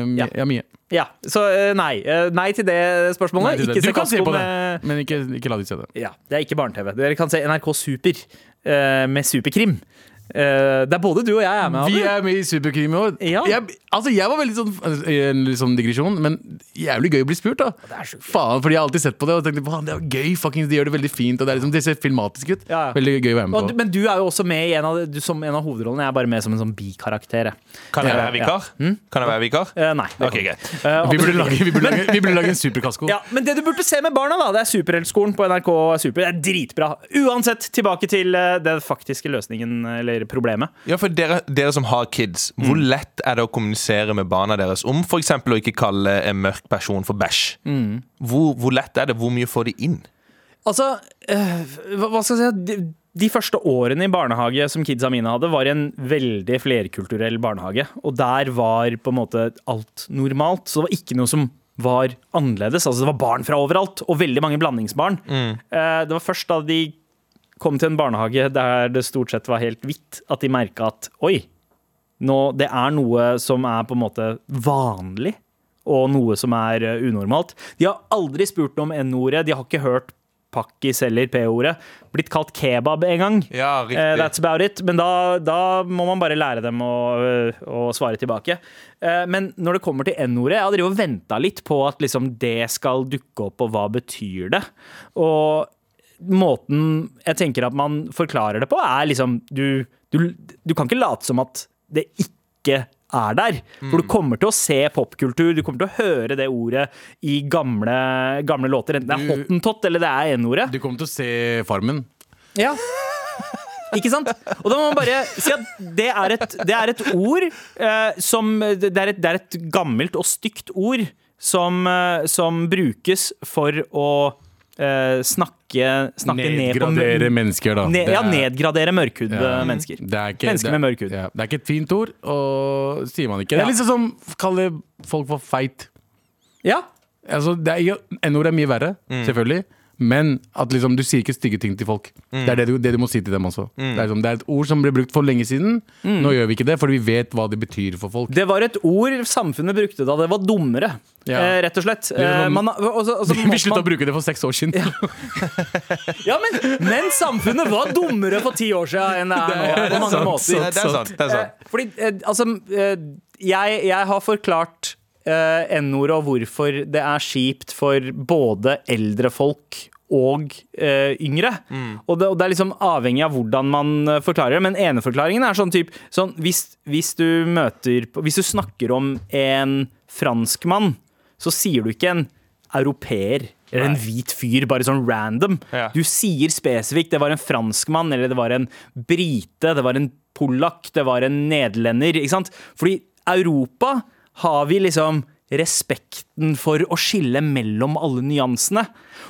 mye Ja. mye. Ja, så eh, nei. Eh, Nei til det spørsmålet. Til det. Du kan se på det, men ikke, ikke la de se det. Ja, det er ikke barne-TV. Dere kan se NRK Super med Superkrim. Eh, er både du og jeg er med. Vi Abu. er med i Superkrim i år. Ja. Jeg, altså, jeg var veldig sånn En litt sånn digresjon, men jævlig gøy å bli spurt, da. Faen, fordi jeg har alltid sett på det og tenkte det er gøy. Fucking, de gjør det veldig fint. Og det, er liksom, det ser filmatisk ut. Ja, ja. Veldig gøy å være med Og, på. men du er jo også med i en av, du, som en av hovedrollene. Jeg er bare med som en sånn bikarakter. Kan jeg være vikar? Kan jeg være vikar? Uh, nei. Okay, greit. Eh, Vi burde lage, vi burde lage, vi burde lage en superkasko. Ja, men det du burde se med barna, da, det er Superheltskolen på NRK Super. Det er dritbra. Uansett, tilbake til eh, den faktiske løsningen, eller problemet. Ja, for dere, dere som har kids, hvor lett er det å kommunisere med barna deres om f.eks. å ikke kalle en mørk person for bæsj? Hvor, hvor lett er det? Hvor mye får de inn? Altså, øh, hva hva skal jeg si de, de første årene i barnehage som kidsa mine hadde, var i en veldig flerkulturell barnehage. Og der var på en måte alt normalt. Så det var ikke noe som var annerledes. Altså, det var barn fra overalt, og veldig mange blandingsbarn. Mm. det var først da de kom til en barnehage der det stort sett var helt hvitt, at de merka at oi, nå, det er noe som er på en måte vanlig, og noe som er eh, unormalt. De har aldri spurt om N-ordet, de har ikke hørt pakkis eller P-ordet. Blitt kalt kebab en gang. Ja. Eh, that's about it. Men da, da må man bare lære dem å, øh, å svare tilbake. Uh, men når det kommer til N-ordet, jeg har drevet og venta litt på at liksom det skal dukke opp, og hva betyr det? Og måten jeg tenker at man forklarer det på, er liksom Du, du, du kan ikke late som at det ikke er der. For du kommer til å se popkultur, du kommer til å høre det ordet i gamle, gamle låter. Enten det er hottentott eller det er N-ordet. Du kommer til å se Farmen. Ja. Ikke sant? Og da må man bare si at det er et, det er et ord eh, som det er et, det er et gammelt og stygt ord som, eh, som brukes for å eh, snakke, snakke ned på Nedgradere mennesker, da. Ne, ja, er- nedgradere mørkhudede Ja. mennesker. Det er ikke, Mennesker det, med mørk hud. Ja, det er ikke et fint ord, og sier man ikke. Det er litt sånn som å kalle folk for feit. Ja, Altså, er N-ord er mye verre, Mm. selvfølgelig. Men at liksom, du sier ikke stygge ting til folk. Mm. Det er det du, det du må si til dem også. Det, er liksom, det er et ord som ble brukt for lenge siden. Mm. Nå gjør vi ikke det, for vi vet hva det betyr for folk. Det var et ord samfunnet brukte da det var dummere, Ja. eh, rett og slett. Eh, man, altså, altså, vi slutta man- å bruke det for seks år siden. Ja, men, men samfunnet var dummere for ti år siden enn det er nå. På mange sant, måter. Er sant. Det er sant. Eh, Fordi, eh, altså eh, jeg, jeg har forklart eh, N-ordet og hvorfor det er kjipt for både eldre folk og eh, yngre. Og, det, og det er liksom avhengig av hvordan man eh, forklarer det. Men eneforklaringen er sånn type sånn, hvis, hvis du møter Hvis du snakker om en franskmann, så sier du ikke en europeer eller en hvit fyr, bare sånn random. Ja. Du sier spesifikt det var en franskmann, eller det var en brite, det var en polakk, det var en nederlender. Ikke sant? Fordi Europa har vi liksom respekten for å skille mellom alle nyansene.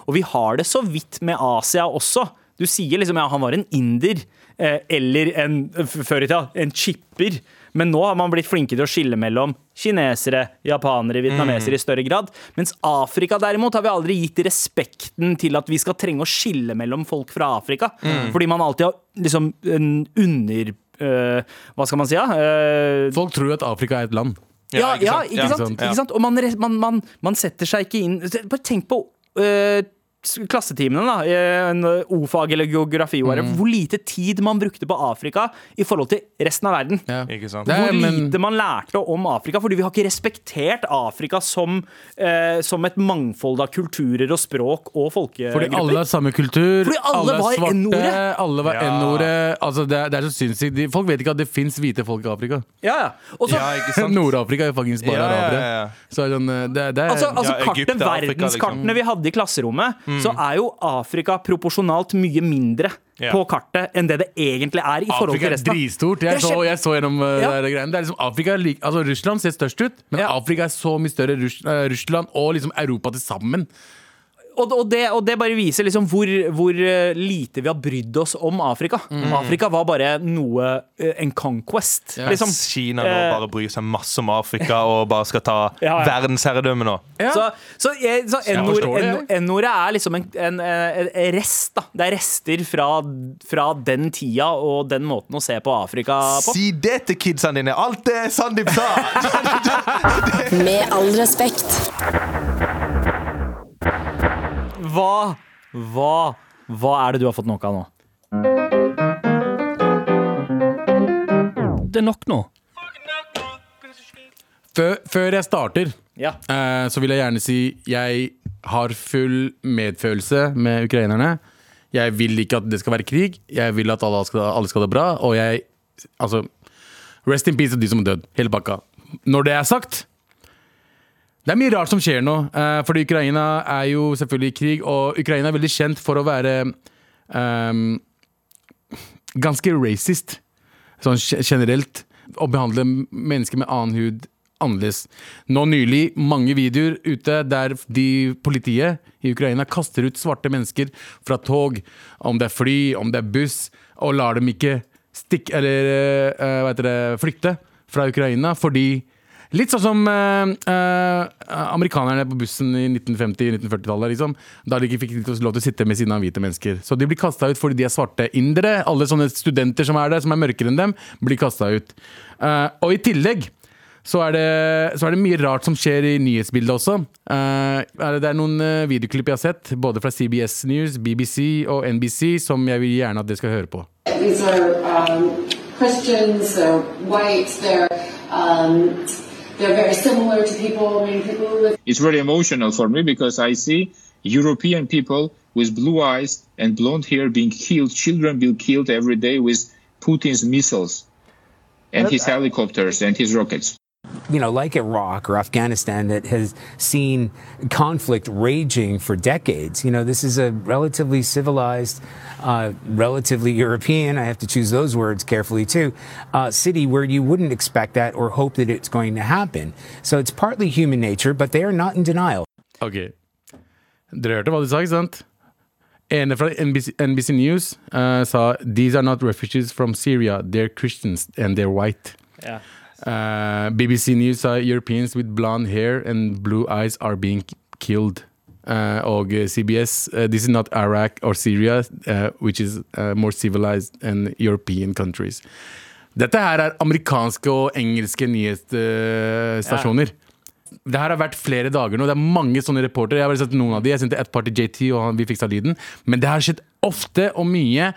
Og vi har det så vidt med Asia også. Du sier liksom ja, han var en inder, eh, eller en, før i tida, en chipper. Men nå har man blitt flinke til å skille mellom kinesere, japanere, vietnamesere i større grad. Mens Afrika derimot har vi aldri gitt respekten til at vi skal trenge å skille mellom folk fra Afrika. Fordi man alltid har liksom en under... øh, hva skal man si? Øh, Folk tror at Afrika er et land. Ja, ikke sant? sant. Ikke sant? Og man, man, man, man setter seg ikke inn Bare tenk på øh, klassetimene, da, i en O-fag eller geografi, mm. hvor lite tid man brukte på Afrika i forhold til resten av verden. Ja. Ikke sant? Det Hvor men- lite man lærte om Afrika, fordi vi har ikke respektert Afrika som, eh, som et mangfold av kulturer og språk og folkegrupper. Fordi alle har samme kultur. Fordi alle alle var svarte, N-ordet. Alle var Ja. N-ordet. Altså, det, det er så sinnssykt. Folk vet ikke at det fins hvite folk i Afrika. Ja, ja. Også, Ja, ikke sant? Nord-Afrika er faktisk bare Ja, ja, ja, arabere. Så det sånn, eh, det, det er, Altså, altså Ja, kartet, Egypt, Afrika, Verdenskartene liksom. vi hadde i klasserommet, så er jo Afrika proporsjonalt mye mindre Ja. på kartet enn det det egentlig er i forhold Afrika til er dristort dritstort. Jeg så, jeg så gjennom uh, Ja. greiene. Det er liksom Afrika altså Russland ser størst ut, men Ja. Afrika er så mye større Russ, eh, Russland og liksom Europa til sammen. Og, og, det, og det bare viser liksom hvor, hvor eh, lite vi har brydd oss om Afrika. Afrika var bare noe eh, En conquest, Ja. liksom. Kina nå Eh, bare bryr seg masse om Afrika og bare skal ta Ja, ja. verdensherredømme nå. Så, så, så N-ordet er liksom en, en, en, rest. da Det er rester fra, fra den tida og den måten å se på Afrika på. Si det til kidsene dine! Alt det Sandeep sa! Med all respekt. Hva, hva, hva er det du har fått nok av nå? Det er nok nå. Før, før jeg starter, Ja. eh, så vil jeg gjerne si jeg har full medfølelse med ukrainerne. Jeg vil ikke at det skal være krig. Jeg vil at alle skal, alle skal ha det bra. Og jeg Altså, rest in peace til de som er dødd. Hele pakka. Når det er sagt det er mye rart som skjer nå. uh, fordi Ukraina er jo selvfølgelig i krig, og Ukraina er veldig kjent for å være um, ganske racist. Sånn generelt. Å behandle mennesker med annen hud annerledes. Nå nylig mange videoer ute der de politiet i Ukraina kaster ut svarte mennesker fra tog, om det er fly, om det er buss, og lar dem ikke stikke eller uh, hva heter det, flykte fra Ukraina fordi Litt sånn som uh, uh, amerikanerne på bussen i 1950-1940-tallet. Liksom, da de ikke fikk lov til å sitte med siden av hvite mennesker. Så de blir kasta ut fordi de er svarte indere. Alle sånne studenter som er der, som er mørkere enn dem, blir kasta ut. Uh, og i tillegg så er, det, så er det mye rart som skjer i nyhetsbildet også. Uh, det- er noen videoklipp jeg har sett, både fra CBS News, BBC og NBC, som jeg vil gjerne at dere skal høre på. These are um, Christians, they're um, they're very similar to people. I mean, people who live It's very emotional for me because I see European people with blue eyes and blonde hair being killed, children being killed every day with Putin's missiles and his helicopters and his rockets. You know, like Iraq or Afghanistan that has seen conflict raging for decades. You know, this is a relatively civilized, uh, relatively European, I have to choose those words carefully too, uh, city where you wouldn't expect that or hope that it's going to happen. So it's partly human nature, but they are not in denial. Ok. Dere hørte hva de sa, ikke sant? Ene fra NBC, NBC News eh, sa These are not refugees from Syria, they're Christians and they're white. Ja. Eh, BBC News sa Europeans with blonde hair and blue eyes are being killed. Uh, og CBS uh, This is not Iraq or Syria, eh, which is eh, more civilized than European countries. Dette her er amerikanske og engelske nyhetsstasjoner. Det her har vært flere dager nå. Det er mange sånne reportere. Jeg har bare sett noen av de Jeg sendte et par til JT, og han, vi fiksa lyden. Men det har skjedd ofte og mye,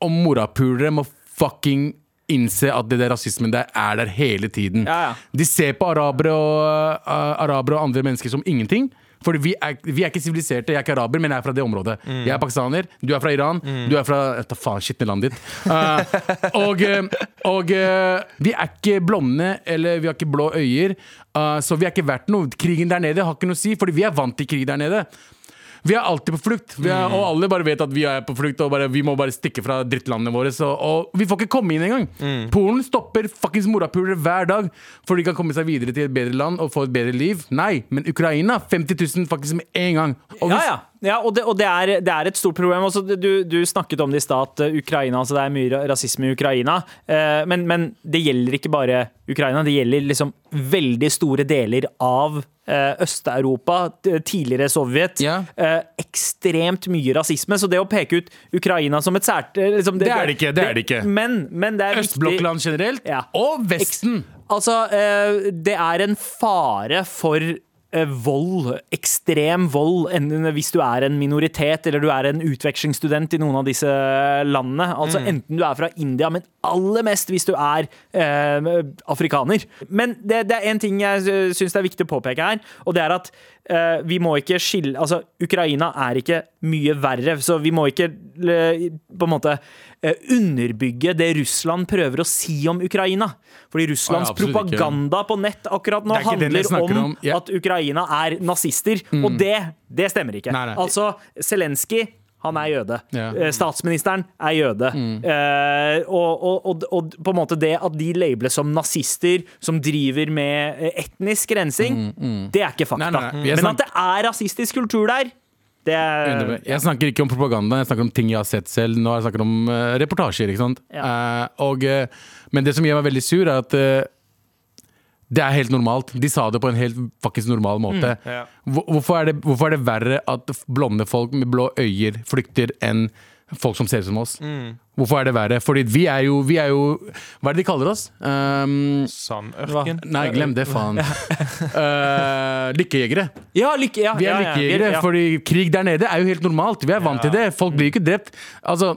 og morapulere må fucking innse at det der rasismen der er der hele tiden. Ja, ja. De ser på arabere og, uh, arabere og andre mennesker som ingenting. Fordi vi er, vi er ikke siviliserte. Jeg er ikke araber, men jeg er fra det området. Jeg er pakistaner, du er fra Iran, du er fra ta faen skitne landet ditt. Uh, og uh, og uh, vi er ikke blonde, eller vi har ikke blå øyer. så vi er ikke verdt noe. Krigen der nede har ikke noe å si, fordi vi er vant til krig der nede. Vi er alltid på flukt, vi er, og alle bare vet at vi er på flukt. Og bare, vi må bare stikke fra drittlandene våre. Så, og vi får ikke komme inn engang. Polen stopper fuckings morapulere hver dag for de kan komme seg videre til et bedre land og få et bedre liv. Nei, men Ukraina 50 000 faktisk med en gang. Og hvis- ja. ja og, det, og det, er, det er et stort problem. Også, du, du snakket om det i stad, at uh, Ukraina, altså det er mye rasisme i Ukraina. Eh, men, men det gjelder ikke bare Ukraina, det gjelder liksom veldig store deler av eh, Øst-Europa, tidligere Sovjet. Ja. Eh, ekstremt mye rasisme. Så det å peke ut Ukraina som et sært eh, liksom, Det er det ikke, det er det ikke. Men, men det er Østblokkland generelt, Ja. og Vesten. Altså, eh, det er en fare for eh, vold, ekstrem vold, hvis du er en minoritet eller du er en utvekslingsstudent i noen av disse landene. Altså Enten du er fra India, men aller mest hvis du er eh, afrikaner. Men det, det er en ting jeg syns det er viktig å påpeke her, og det er at eh, vi må ikke skille Altså, Ukraina er ikke mye verre, så vi må ikke eh, på en måte eh, underbygge det Russland prøver å si om Ukraina. Fordi Russlands ikke. propaganda på nett akkurat nå er ikke handler om, om. Yeah. at Ukraina er nazister, og det, det stemmer ikke. Nei, nei. Altså, Zelenskyj han er jøde. Ja. Eh, Statsministeren er jøde. Eh, og, og, og, og på en måte det at de labeles som nazister som driver med eh, etnisk rensing, det er ikke fakta. Nei, nei, nei. Men at det er rasistisk kultur der, er Jeg snakker ikke om propaganda, jeg snakker om ting jeg har sett selv. Nå har jeg snakket om uh, reportasjer. ikke sant? Eh, og, uh, men det som gjør meg veldig sur, er at det er helt normalt. De sa det på en helt faktisk normal måte. Ja. Hvorfor, er det, hvorfor er det verre at blonde folk med blå øyer flykter enn folk som ser ut som oss? Hvorfor er det verre? Fordi vi er jo, vi er jo Hva er det de kaller oss? Um, Sandørken. nei, glem det, faen. uh, lykkejegere. Ja, lykke, ja, Vi er ja, ja, lykkejegere, ja. fordi krig der nede er jo helt normalt. Vi er vant til det. Folk blir jo ikke drept. Altså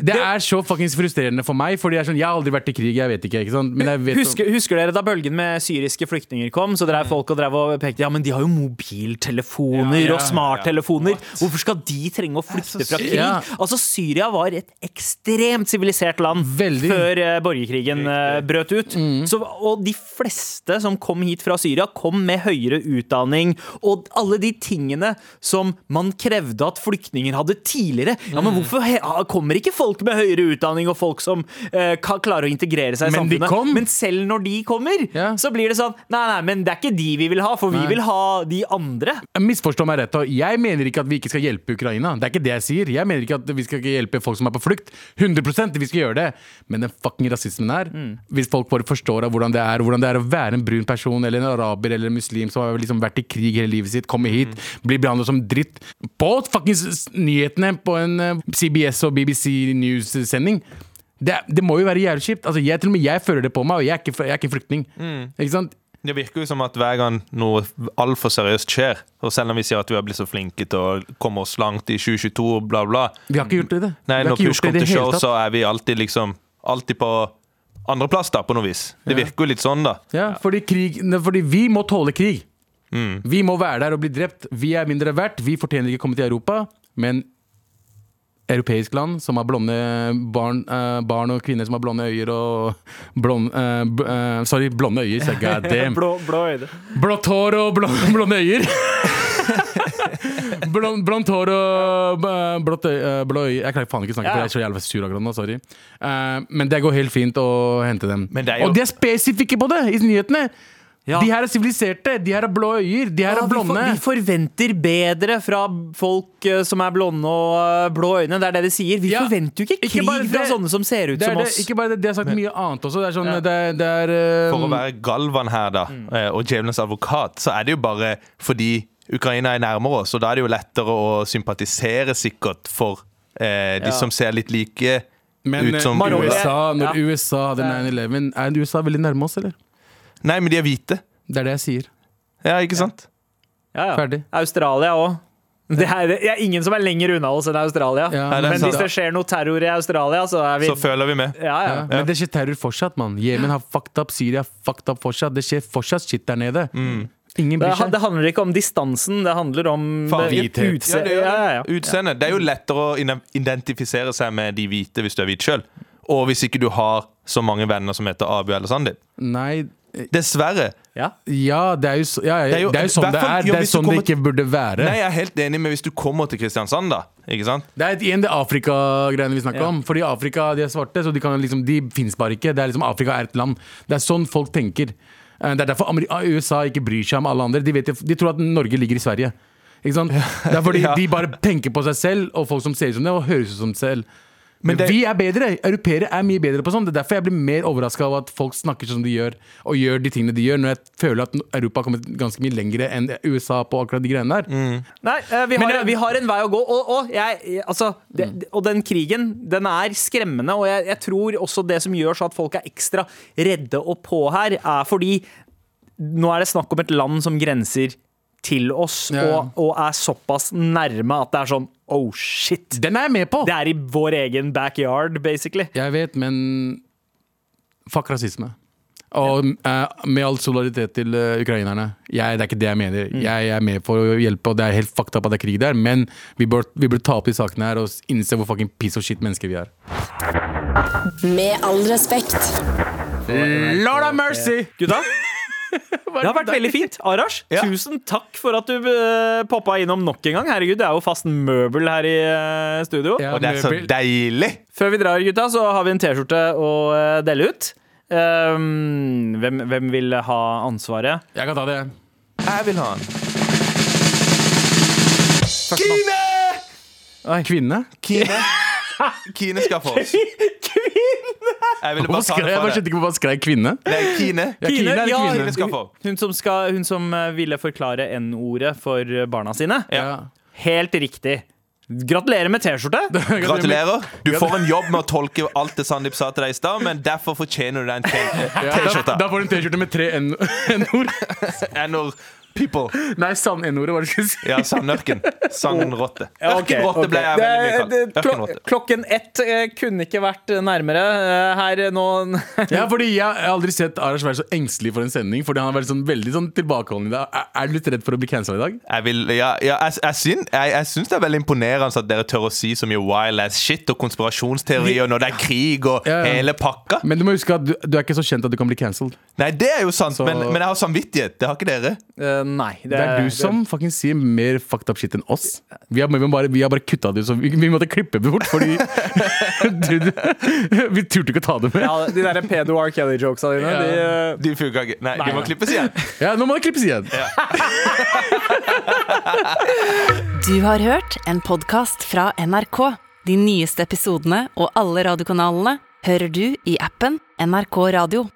det er så fuckings frustrerende for meg, Fordi jeg sånn, jeg har aldri vært i krig. Jeg vet ikke, ikke sant? Men jeg vet Husker, husker dere da bølgen med syriske flyktninger kom? Så Mm. drev folk og drev og pekte Ja, men de har jo mobiltelefoner Ja, ja, og smarttelefoner. Hvorfor skal de trenge å flykte fra krig? Ja. Altså, Syria var et ekstremt sivilisert land Veldig. Mm. før uh, borgerkrigen uh, brøt ut. Så, og de fleste som kom hit fra Syria, kom med høyere utdanning og alle de tingene som man krevde at flyktninger hadde tidligere. Ja, Mm. men hvorfor he kommer ikke folk med høyere utdanning og folk som eh, kan klare å integrere seg i Men samfunnet? Men selv når de kommer, Ja. så blir det sånn Nei, nei, men det er ikke de vi vil ha, for vi vil ha de andre. Misforstå meg rett. Jeg mener ikke at vi ikke skal hjelpe Ukraina. Det er ikke det jeg sier. Jeg mener ikke at vi skal hjelpe folk som er på flukt. 100% vi skal gjøre det. Men den fucking rasismen her, hvis folk bare forstår hvordan det er hvordan det er å være en brun person eller en araber eller en muslim som har liksom vært i krig hele livet sitt, komme hit, bli behandlet som dritt på fuckings nyhetene på en eh, CBS og BBC News-sending. Det, det må jo være jævlig kjipt. Altså, jeg, til og med jeg føler det på meg, og jeg er ikke, jeg er ikke flyktning. Ikke sant? Det virker jo som at hver gang noe altfor seriøst skjer, og selv om vi sier at vi har blitt så flinke til å komme oss langt i 2022, bla, bla Vi har ikke gjort det. Nei, når push kommer til show, så er vi alltid liksom Alltid på andreplass, da, på noe vis. Det virker jo litt sånn, da. Ja, fordi, krig, fordi vi må tåle krig. Mm. Vi må være der og bli drept. Vi er mindre verdt. Vi fortjener ikke å komme til Europa. Men europeisk land som har blonde barn, uh, barn og kvinner som har blonde øyer og blond, uh, eh, Sorry, blonde øyer. sa damn. Blå, blå øyne. Blått hår og blå, blonde øyer. Blond, hår og blått øy, blå øyer. Jeg klarer faen ikke å snakke, Ja. for jeg er så jævla sur akkurat nå. Sorry. Men det går helt fint å hente dem. Det jo- Og de er spesifikke på det i nyhetene! Ja. De her er siviliserte, de her er blå øyer, de her Ja, er vi, for, vi forventer bedre fra folk uh, som er blonde og uh, blå øyne. Det er det de sier. Vi Ja, forventer jo ikke ikke krig fra sånne som ser ut det er som det, oss. ikke bare det, de har sagt mye annet også. Det er sånn, Ja. det det er um, For å være Galvan her, da, mm. og djevelens advokat, så er det jo bare fordi Ukraina er nærmere oss, og da er det jo lettere å sympatisere sikkert for eh, de Ja. som ser litt like Men ut eh, som USA, når Ja. USA hadde 9-11, er USA veldig nærme oss, eller? Nei, men de er hvite. Det er det jeg sier. Ja, ikke sant? Ja, ja. Ferdig. Australia òg. Det er, det er ingen som er lenger unna oss enn Australia. Ja, Men hvis det skjer noe terror i Australia, så er vi Så føler vi med. ja, ja. Ja, men det skjer terror fortsatt, mann. Jemen har fucked up, Syria har fucked up fortsatt. Det skjer fortsatt shit der nede. Ingen Det, det handler ikke om distansen, det handler om utseendet. det- Ja, det ja, ja, ja. Utseende. Det er jo lettere å identifisere seg med de hvite hvis du er hvit sjøl. Og hvis ikke du har så mange venner som heter Abu eller Sandeep. Nei, Dessverre. Ja. ja, det er jo, ja, ja, Det er jo- det er jo sånn det er. jo, Det er sånn kommer, sånn det ikke burde være. Nei, jeg er helt enig med hvis du kommer til Kristiansand, da. Ikke sant? Det er igjen det Afrika-greiene vi snakker Ja. om. Fordi Afrika, de er svarte, så de, kan liksom, de finnes bare ikke. Det er liksom Afrika er et land. Det er sånn folk tenker. Eh, Det er derfor Ameri USA ikke bryr seg om alle andre. De, vet, de tror at Norge ligger i Sverige. Ikke sant? Det er fordi Ja. de bare tenker på seg selv og folk som ser ut som det, og høres ut som selv. Men, Men det- vi er bedre. Europeere er mye bedre på sånn. Det er derfor jeg blir mer overraska av at folk snakker som de gjør, og gjør de tingene de gjør, når jeg føler at Europa har kommet ganske mye lenger enn USA på akkurat de greiene der. Nei, eh, vi har, jeg- vi har en vei å gå. Og, og, jeg, altså, det, og den krigen, den er skremmende. Og jeg, jeg tror også det som gjør så at folk er ekstra redde og på her, er fordi nå er det snakk om et land som grenser til oss Ja. og, og er såpass nærme at det er sånn oh shit. Den er jeg med på! Det er i vår egen backyard, basically. Jeg vet, men fuck rasisme. Og uh, med all solidaritet til uh, ukrainerne. Jeg, det er ikke det jeg mener. Mm. Jeg, er med for å hjelpe, og det er helt fucked up at det er krig der, men vi bør, vi bør ta opp de sakene her og innse hvor fucking piece of shit mennesker vi er. Med all respekt. Lord have mercy! Gutta, det har vært veldig fint. Arash, Ja. tusen takk for at du uh, poppa innom nok en gang. Herregud, det er jo fast møbel her i eh, studio. Ja, Og det er så deilig! Før vi drar, gutta, så har vi en T-skjorte å eh, dele ut. Um, hvem, hvem vil ha ansvaret? Jeg kan ta det. Jeg vil ha den. Kine! Kvinne? Kine. Kine skal få oss. Ville Hvorfor bare ta skrev, det jeg bare skjønte ikke hvorfor han skrev kvinne. Det er Kine. Ja, Kine er ja, kvinne. Kine skal få. Hun som, skal, hun som eh, ville forklare N-ordet for barna sine. Ja. Helt riktig. Gratulerer med T-skjorte. Gratulerer. Du får en jobb med å tolke alt det Sandeep sa til deg i stad, men derfor fortjener du deg en T-skjorte. da får du en T-skjorte med tre N- N-ord. People. Nei, sann N-ordet, var det du skulle si. Ja, sandørken. Sandrotte. Ja, ok, Ørkenrotte ble jeg veldig mye kalt. Klokken ett eh, kunne ikke vært nærmere. Eh, Her nå Ja, fordi Jeg har aldri sett Arash være så engstelig for en sending. Fordi han har vært sånn veldig sånn tilbakeholden i dag. Er, er du litt redd for å bli cancela i dag? Jeg, vil, ja, ja, jeg, jeg, syn- jeg, jeg syns det er veldig imponerende at dere tør å si så mye wild ass shit og konspirasjonsteorier når det er krig og Ja, ja. hele pakka. Men du må huske at du, du er ikke så kjent at du kan bli cancelled. Nei, det er jo sant, Så- men, men jeg har samvittighet. Det har ikke dere. Eh, Nei. Det er du som det... sier mer fucked up shit enn oss. Vi har, vi bare, vi har bare kutta det ut, så vi, vi måtte klippe det bort fordi du, du, Vi turte ikke å ta det med. Ja, de der pedo R. Kelly-jokesa dine, Ja. de eh, De funka ikke. Nei, de må klippes igjen. Ja, Nå må det klippes igjen. Du har hørt en podkast fra NRK. De nyeste episodene og alle radiokanalene hører du i appen NRK Radio.